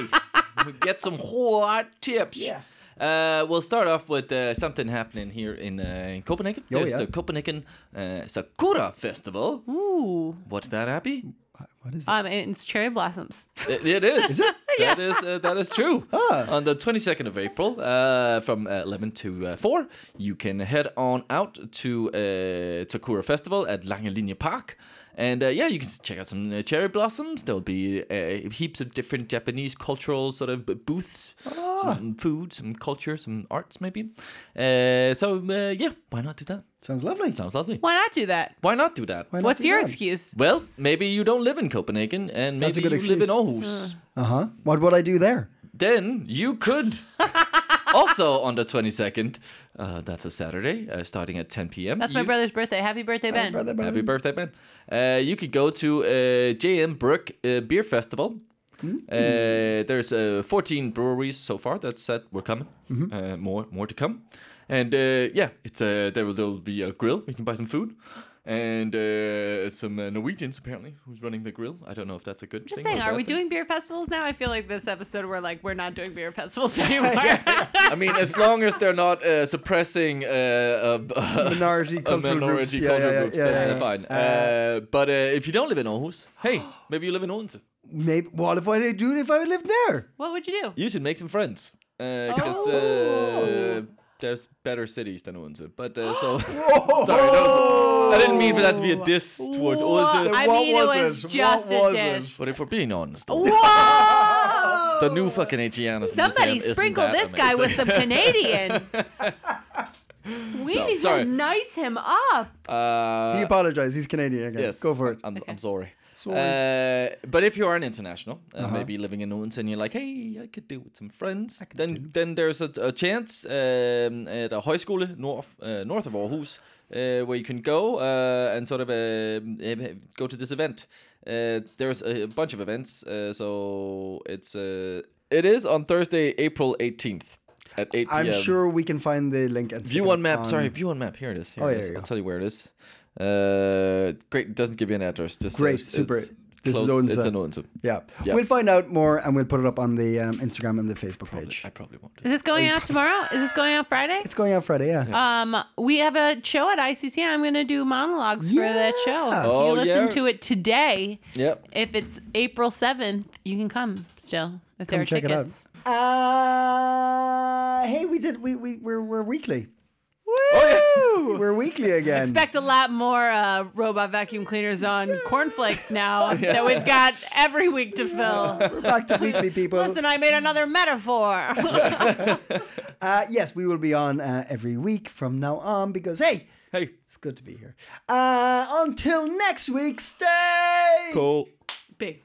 B: We get some hot tips.
A: Yeah.
B: Uh, we'll start off with uh, something happening here in, uh, in Copenhagen.
A: Oh,
B: There's
A: yeah.
B: the Copenhagen uh, Sakura Festival.
C: Ooh.
B: What's that, Abby?
A: What is that?
C: Um, it's cherry blossoms.
B: It, it is. That is uh, that is true.
A: Ah.
B: On the 22nd of April, uh, from uh, 11 to uh, 4, you can head on out to uh, Sakura Festival at Langelinie Park. And uh, yeah, you can check out some uh, cherry blossoms. There'll be uh, heaps of different Japanese cultural sort of b- booths,
A: Ah.
B: some food, some culture, some arts maybe. Uh, so uh, yeah, why not do that?
A: Sounds lovely.
B: Sounds lovely.
C: Why not do that?
B: Why not do that?
A: Not
C: What's
A: do
C: your
A: that?
C: excuse?
B: Well, maybe you don't live in Copenhagen, and
A: That's a
B: maybe
A: good
B: you live in
A: excuse.
B: Aarhus.
A: Uh huh. What would I do there?
B: then you could also on the 22nd uh, that's a saturday uh, starting at 10 p.m
C: That's
B: you,
C: my brother's birthday. Happy birthday, Ben.
A: Brother, brother.
B: happy birthday ben uh, you could go to uh, jm brook uh, beer festival Uh, there's uh, 14 breweries so far that said we're coming. Uh, more more to come. And uh, yeah, it's uh, there will there will be a grill. We can buy some food. And uh, some uh, Norwegians apparently who's running the grill. I don't know if that's a good
C: Just
B: thing.
C: saying, are we
B: thing.
C: doing beer festivals now? I feel like this episode we're like we're not doing beer festivals anymore.
B: I mean, as long as they're not uh, suppressing uh, a,
A: Minority
B: a
A: cultural
B: minority
A: groups. Yeah,
B: cultural
A: yeah,
B: groups,
A: yeah,
B: then
A: yeah,
B: they're fine. Uh, but uh, if you don't live in Aarhus, hey, maybe you live in Odense.
A: Maybe. What if I do? If I lived there?
C: what would you do?
B: You should make some friends because
A: Oh.
B: There's better cities than Odense. But uh, so sorry, that was, I didn't mean for that to be a diss towards Odense.
C: I
A: What
C: mean, it
A: was
C: was
A: it?
C: just
A: What
C: a
A: was it?
C: diss.
B: But if we're being honest,
C: Whoa!
B: the new fucking Aegeanus
C: Somebody
B: isn't
C: sprinkle
B: that
C: this guy with some Canadian. we
B: No,
C: need
B: sorry.
C: to nice him up.
B: Uh,
A: he apologized. He's Canadian again.
B: Yes,
A: Go for it.
B: I'm, I'm sorry. Uh, but if you are an international, uh,
A: Uh-huh.
B: maybe living in Odense, and you're like, hey, I could do with some friends, then then there's a, a chance um, at a højskole north uh, north of Aarhus uh, where you can go uh, and sort of uh, uh, go to this event. Uh, there's a bunch of events, uh, so it's uh, it is on Thursday, April 18th at 8 p.m.
A: I'm sure we can find the link stick
B: View on map.
A: on-
B: Sorry, view on map. Here it is. Here
A: Oh,
B: it
A: yeah,
B: is. I'll
A: go.
B: tell you where it is. Uh, great. Doesn't give you an address. Just
A: Great,
B: says
A: super.
B: it's
A: This is
B: close.
A: Odense.
B: It's in Odense.
A: Yeah.
B: Yeah.
A: We'll find out more and we'll put it up on the um, Instagram and the Facebook page.
B: I probably won't.
C: Is this going out tomorrow? Is this going out Friday?
A: It's going out Friday, yeah.
C: Um, we have a show at ICC. I'm going to do monologues for that show. Oh, If
B: Oh,
C: you listen
B: yeah.
C: to it today,
B: Yep.
C: if it's April 7th, you can come still if there are
A: check
C: tickets.
A: it out. Uh, hey, we did. We we we're we're weekly.
B: Oh
A: We're weekly again.
C: Expect a lot more uh, robot vacuum cleaners on cornflakes now that we've got every week to fill.
A: we're back to weekly, people.
C: Listen, I made another metaphor.
A: Uh, yes, we will be on uh, every week from now on because hey,
B: Hey.
A: it's good to be here. Uh, until next week, stay.
B: Cool.
C: Big.